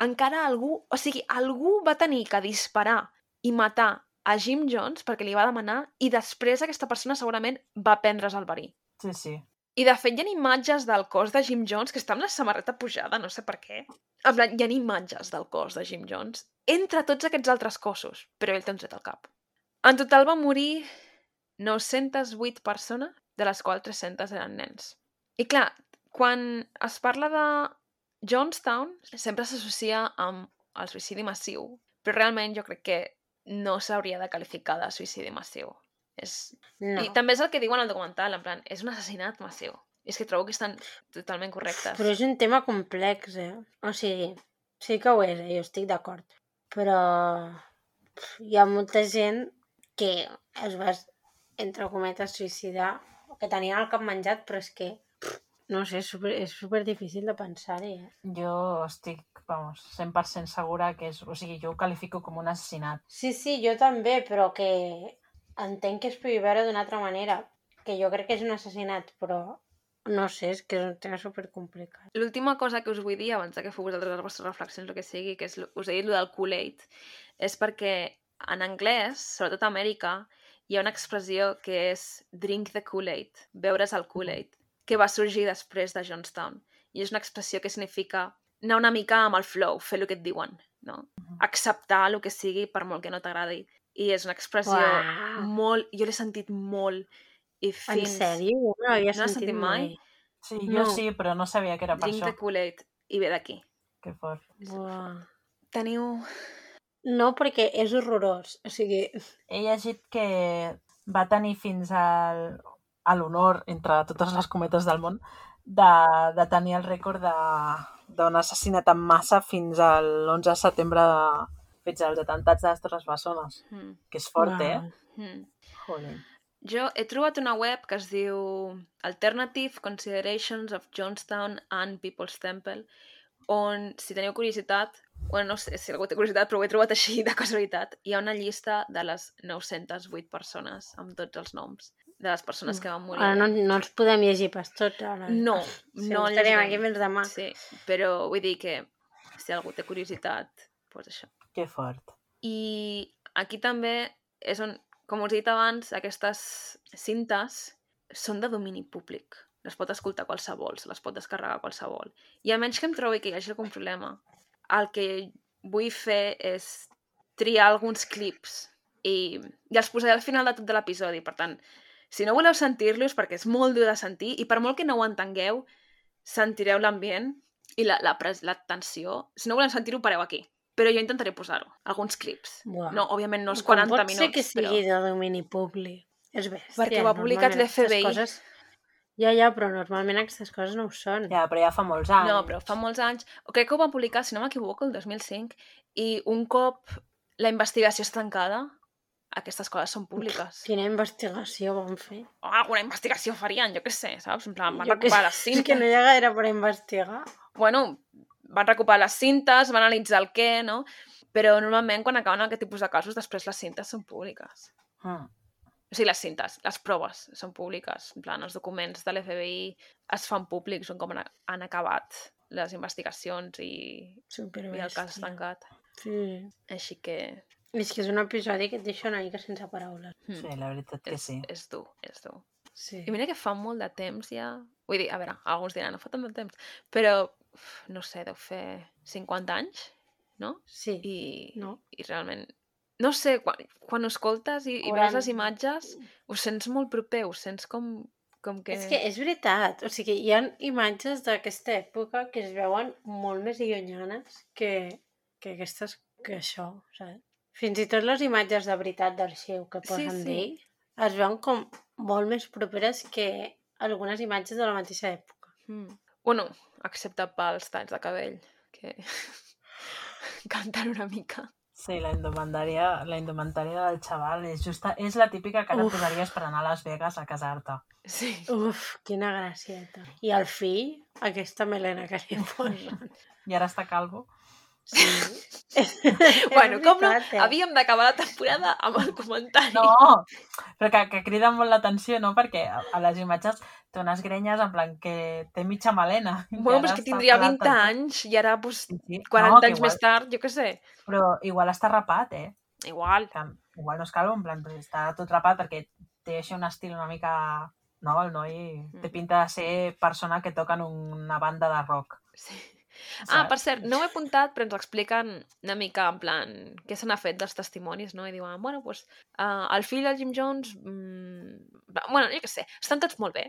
encara algú... O sigui, algú va tenir que disparar i matar a Jim Jones perquè li va demanar i després aquesta persona segurament va prendre's el verí. Sí, sí. I de fet hi ha imatges del cos de Jim Jones que està amb la samarreta pujada, no sé per què. En plan, hi ha imatges del cos de Jim Jones entre tots aquests altres cossos, però ell té un tret al cap. En total va morir 908 persones, de les quals 300 eren nens. I clar, quan es parla de Jonestown, sempre s'associa amb el suïcidi massiu, però realment jo crec que no s'hauria de qualificar de suïcidi massiu. És... No. I també és el que diuen al documental, en plan, és un assassinat massiu. I és que trobo que estan totalment correctes. Però és un tema complex, eh? O sigui, sí que ho és, eh? jo estic d'acord. Però hi ha molta gent que es va, entre cometes, suïcidar, que tenien el cap menjat, però és que, no sé, és super, és super difícil de pensar-hi, eh? Jo estic, vamos, 100% segura que és... O sigui, jo ho qualifico com un assassinat. Sí, sí, jo també, però que entenc que es pugui veure d'una altra manera, que jo crec que és un assassinat, però no sé, és que és un tema supercomplicat. L'última cosa que us vull dir, abans de que feu vosaltres les vostres reflexions, el que sigui, que és, us he dit el del Kool-Aid, és perquè en anglès, sobretot a Amèrica, hi ha una expressió que és drink the Kool-Aid, beure's el Kool-Aid, que va sorgir després de Johnstown. I és una expressió que significa anar una mica amb el flow, fer el que et diuen. no? Acceptar el que sigui per molt que no t'agradi. I és una expressió Uau. molt... Jo l'he sentit molt i En fins... sèrio? Jo no l'havia No sentit sentit mai? mai. Sí, jo No. sí, però no sabia que era per Drink això. the Kool-Aid. I ve d'aquí. Que fort. Buah. Teniu... No, perquè és horrorós. O sigui, He llegit que va tenir fins al, a l'honor, entre totes les cometes del món, de, de tenir el rècord de- d'un assassinat en massa fins al 11 de setembre de, fins als atemptats de les Torres Bessones. Hmm. Que és fort, Uau. eh? Hmm. Joder. Jo he trobat una web que es diu Alternative Considerations of Jonestown and People's Temple, on, si teniu curiositat, bueno, no sé si algú té curiositat, però ho he trobat així de casualitat, hi ha una llista de les 908 persones, amb tots els noms, de les persones que van morir. ara no, no els podem llegir pas tots, ara. No, Sí, no estarem llegirem. aquí fins demà. Sí, però vull dir que si algú té curiositat, doncs això. Que fort. I aquí també és on, com us he dit abans, aquestes cintes són de domini públic. Les pot escoltar qualsevol, se les pot descarregar qualsevol. I a menys que em trobi que hi hagi algun problema, el que vull fer és triar alguns clips i, i els posaré al final de tot de l'episodi. Per tant, si no voleu sentir-los, perquè és molt dur de sentir, i per molt que no ho entengueu, sentireu l'ambient i la, la, pres- la tensió. Si no voleu sentir-ho, pareu aquí. Però jo intentaré posar-ho, alguns clips. Buah. No, òbviament no els Com 40 pot minuts, ser que sigui però... de domini públic? És bèstia. Perquè ho ha publicat l'FBI. Coses... Ja, ja, però normalment aquestes coses no ho són. Ja, però ja fa molts anys. No, però fa molts anys... Crec que ho van publicar, si no m'equivoco, el 2005, i un cop la investigació és tancada, aquestes coses són públiques. Quina investigació van fer? O alguna investigació farien, jo què sé, saps? En plan, van Jo que recuperar les cintes. És que no hi ha gaire per investigar. Bueno, van recuperar les cintes, van analitzar el què, no? Però normalment quan acaben aquest tipus de casos, després les cintes són públiques. Mm. O sigui, les cintes, les proves són públiques. En plan, els documents de l'FBI es fan públics, són com han, han acabat les investigacions i, Superbèstia. i el cas tancat. Sí. Així que És que és un episodi que et deixa una mica sense paraules. hmm, Sí, la veritat que és, sí. és dur, és dur. Sí. I mira que fa molt de temps ja... Vull dir, a veure, alguns diran, no fa tant de temps, però, no sé, deu fer 50 anys, no? Sí. I, No. i realment... No sé, quan, quan ho escoltes i, i veus les 40. imatges, ho sents molt proper, ho sents com, com que... És que és veritat, o sigui, hi ha imatges d'aquesta època que es veuen molt més llunyanes que, que aquestes, que això, saps? Fins i tot les imatges de veritat d'arxiu que Sí, posen sí. d'ell es veuen com molt més properes que algunes imatges de la mateixa època. Mm. Bueno, excepte pels talls de cabell, que canten una mica. Sí, la indumentària, la indumentària del xaval és justa, és la típica que ara Uf. posaries per anar a Las Vegas a casar-te. Sí. Uf, quina gracieta. I el fill, aquesta melena que li posen. I ara està calvo. Sí. Bueno, com no? eh? Havíem d'acabar la temporada amb el comentari. No, però que, que crida molt l'atenció, no? Perquè a, a les imatges té unes grenyes en plan que té mitja melena. Bueno, però és que tindria pelat 20 del tot. anys i ara, doncs, Sí, sí. 40 no, anys igual, més tard, jo què sé. Però igual està rapat, eh? Igual. Que igual no és calvo, en plan, però està tot rapat perquè té així un estil una mica... No, el noi té Mm. pinta de ser persona que toca en una banda de rock. Sí. Ah, per cert, no ho he apuntat, però ens expliquen una mica en plan què se n'ha fet dels testimonis, no? I diuen, bueno, doncs, uh, el fill del Jim Jones... Mm, bueno, jo què sé, estan tots molt bé.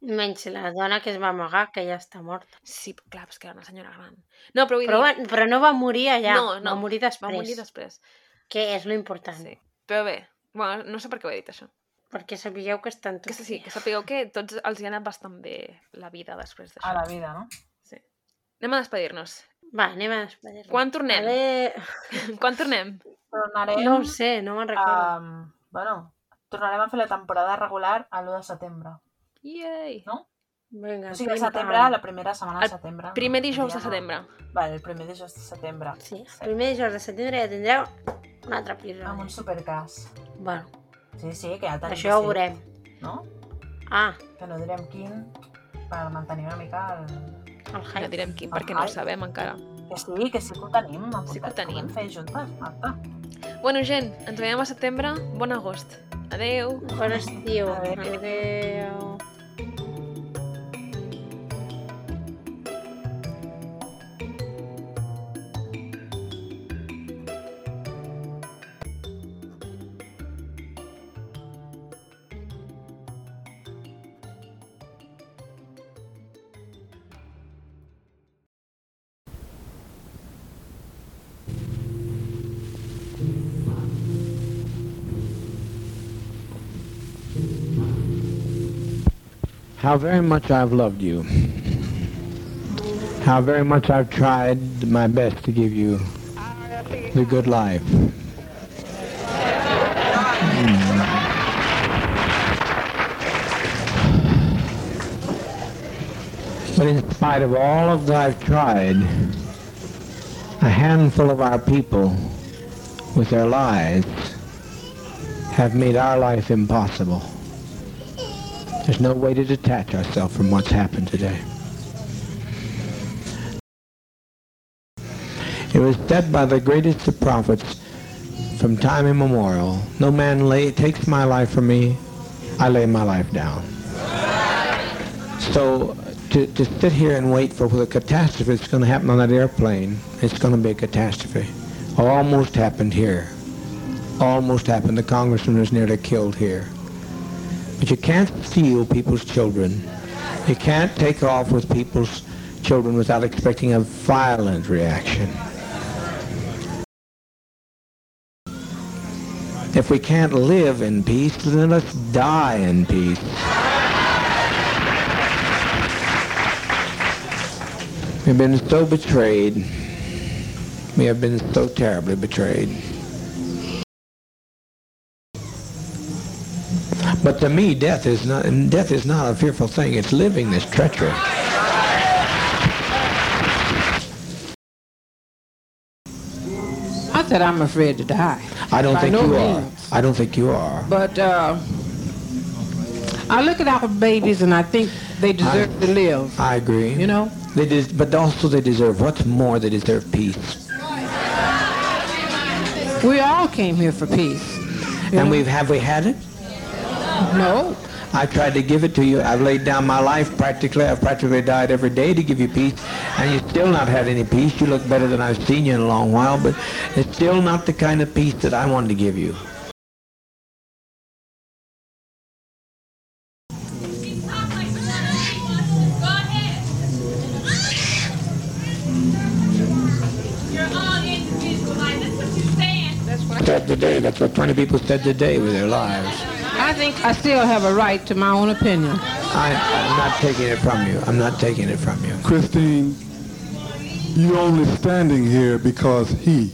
Menys la dona que es va amagar, que ja està morta. Sí, clar, és que era una senyora gran. No, però vull Però, dir, va- però no va morir allà, No, no, va morir després, va morir després. que és lo important. Sí. Però bé, bueno, no sé per què ho he dit, això. Perquè sapigueu que estan Que tots sí, que sapigueu que tots els hi ha anat bastant bé la vida després d'això. A la vida, no? Anem a despedir-nos. Va, anem a despedir Quan tornem? Vale... Quan tornem? Tornarem... No ho sé, no me'n recordo. Um, bueno, tornarem a fer la temporada regular a l'1 de setembre. Yay! Vinga, O sigui, setembre, pam. la primera setmana de El setembre. Primer no? dijous de no. setembre. Vale, el primer dijous de setembre. Sí, el primer dijous de setembre ja tindreu un altre episodi. Amb un supercas. Bueno, Sí, sí, que ja tenim això ho veurem. No? Ah, Que no direm quin per mantenir una mica el... el No hype. direm quin, perquè no ho Ai. sabem encara. Que sí, que sí que ho tenim. Sí que ho tenim. podem fer juntes, Marta. Bueno, gent, ens veiem a setembre. Bon agost. Adeu! Bon estiu. Adéu. Adéu. How very much I've loved you. How very much I've tried my best to give you the good life. Hmm. But in spite of all of that I've tried, a handful of our people with their lies have made our life impossible. There's no way to detach ourselves from what's happened today. It was said by the greatest of prophets from time immemorial, no man lay, takes my life from me, I lay my life down. So to, to sit here and wait for the catastrophe that's going to happen on that airplane, it's going to be a catastrophe. Almost happened here. Almost happened. The congressman was nearly killed here. But you can't steal people's children. You can't take off with people's children without expecting a violent reaction. If we can't live in peace, then let's die in peace. We've been so betrayed. We have been so terribly betrayed. But to me, death is not death is not a fearful thing. It's living this treachery. Not that I'm afraid to die, I don't By think no you are. I don't think you are. but uh, I look at our babies and I think they deserve to live. I agree. You know, They des- but also they deserve what's more. They deserve peace. we all came here for peace. And know? we've have we had it? No. I tried to give it to you. I've laid down my life practically. I've practically died every day to give you peace, and you've still not had any peace. You look better than I've seen you in a long while, but it's still not the kind of peace that I wanted to give you. Said today. That's what 20 people said today with their lives. I think I still have a right to my own opinion. I, I'm not taking it from you. I'm not taking it from you. Christine, you're only standing here because he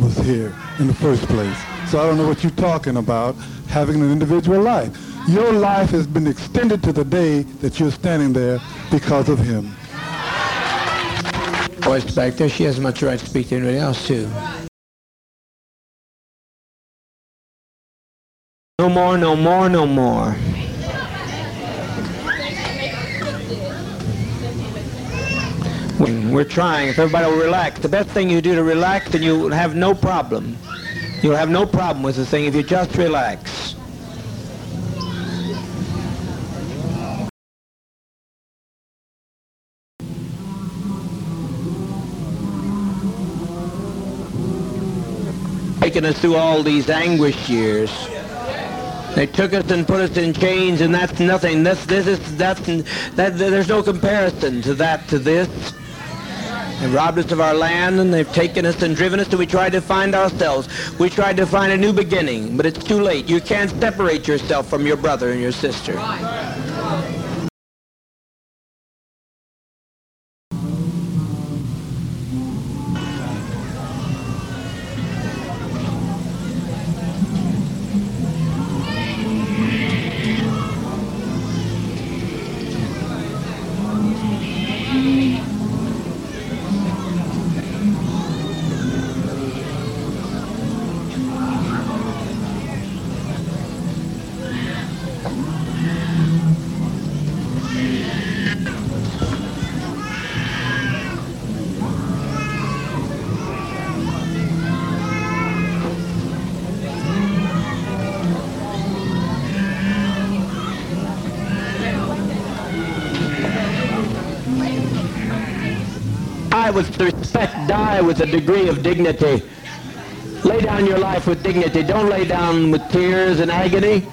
was here in the first place. So I don't know what you're talking about, having an individual life. Your life has been extended to the day that you're standing there because of him. Voice back there, she has much right to speak to anybody else too. No more, no more, no more. We're trying. If everybody will relax, the best thing you do to relax, then you'll have no problem. You'll have no problem with the thing if you just relax. Taking us through all these anguish years. They took us and put us in chains, and that's nothing. This, this is, that's, that, there's no comparison to that, to this. They robbed us of our land, and they've taken us and driven us, and we tried to find ourselves. We tried to find a new beginning, but it's too late. You can't separate yourself from your brother and your sister. With respect, die with a degree of dignity. Lay down your life with dignity. Don't lay down with tears and agony.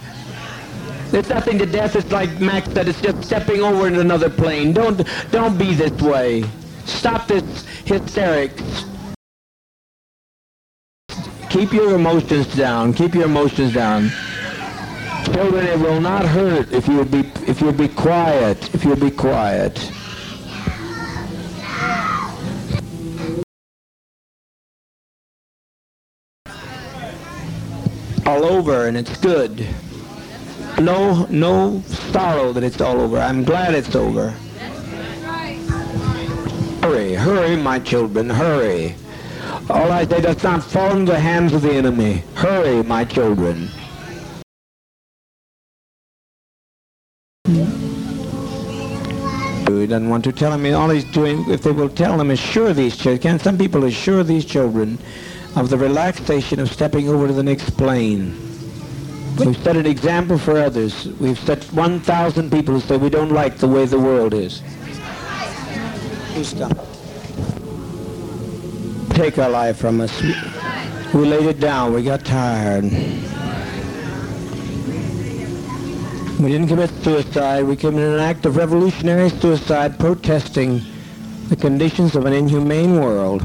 There's nothing to death. It's like Max said, it's just stepping over into another plane. Don't, don't be this way. Stop this hysterics. Keep your emotions down. Keep your emotions down. Children, it will not hurt if you'll be if you'll be quiet. If you'll be quiet. All over, and it's good. No, no sorrow that it's all over. I'm glad it's over. Hurry, hurry, my children, hurry. All I say does not fall into the hands of the enemy. Hurry, my children. He doesn't want to tell him. All he's doing, if they will tell him, assure these children. Some people assure these children of the relaxation of stepping over to the next plane. We've set an example for others. We've set 1,000 people who say we don't like the way the world is. Take our life from us. We laid it down. We got tired. We didn't commit suicide. We committed an act of revolutionary suicide protesting the conditions of an inhumane world.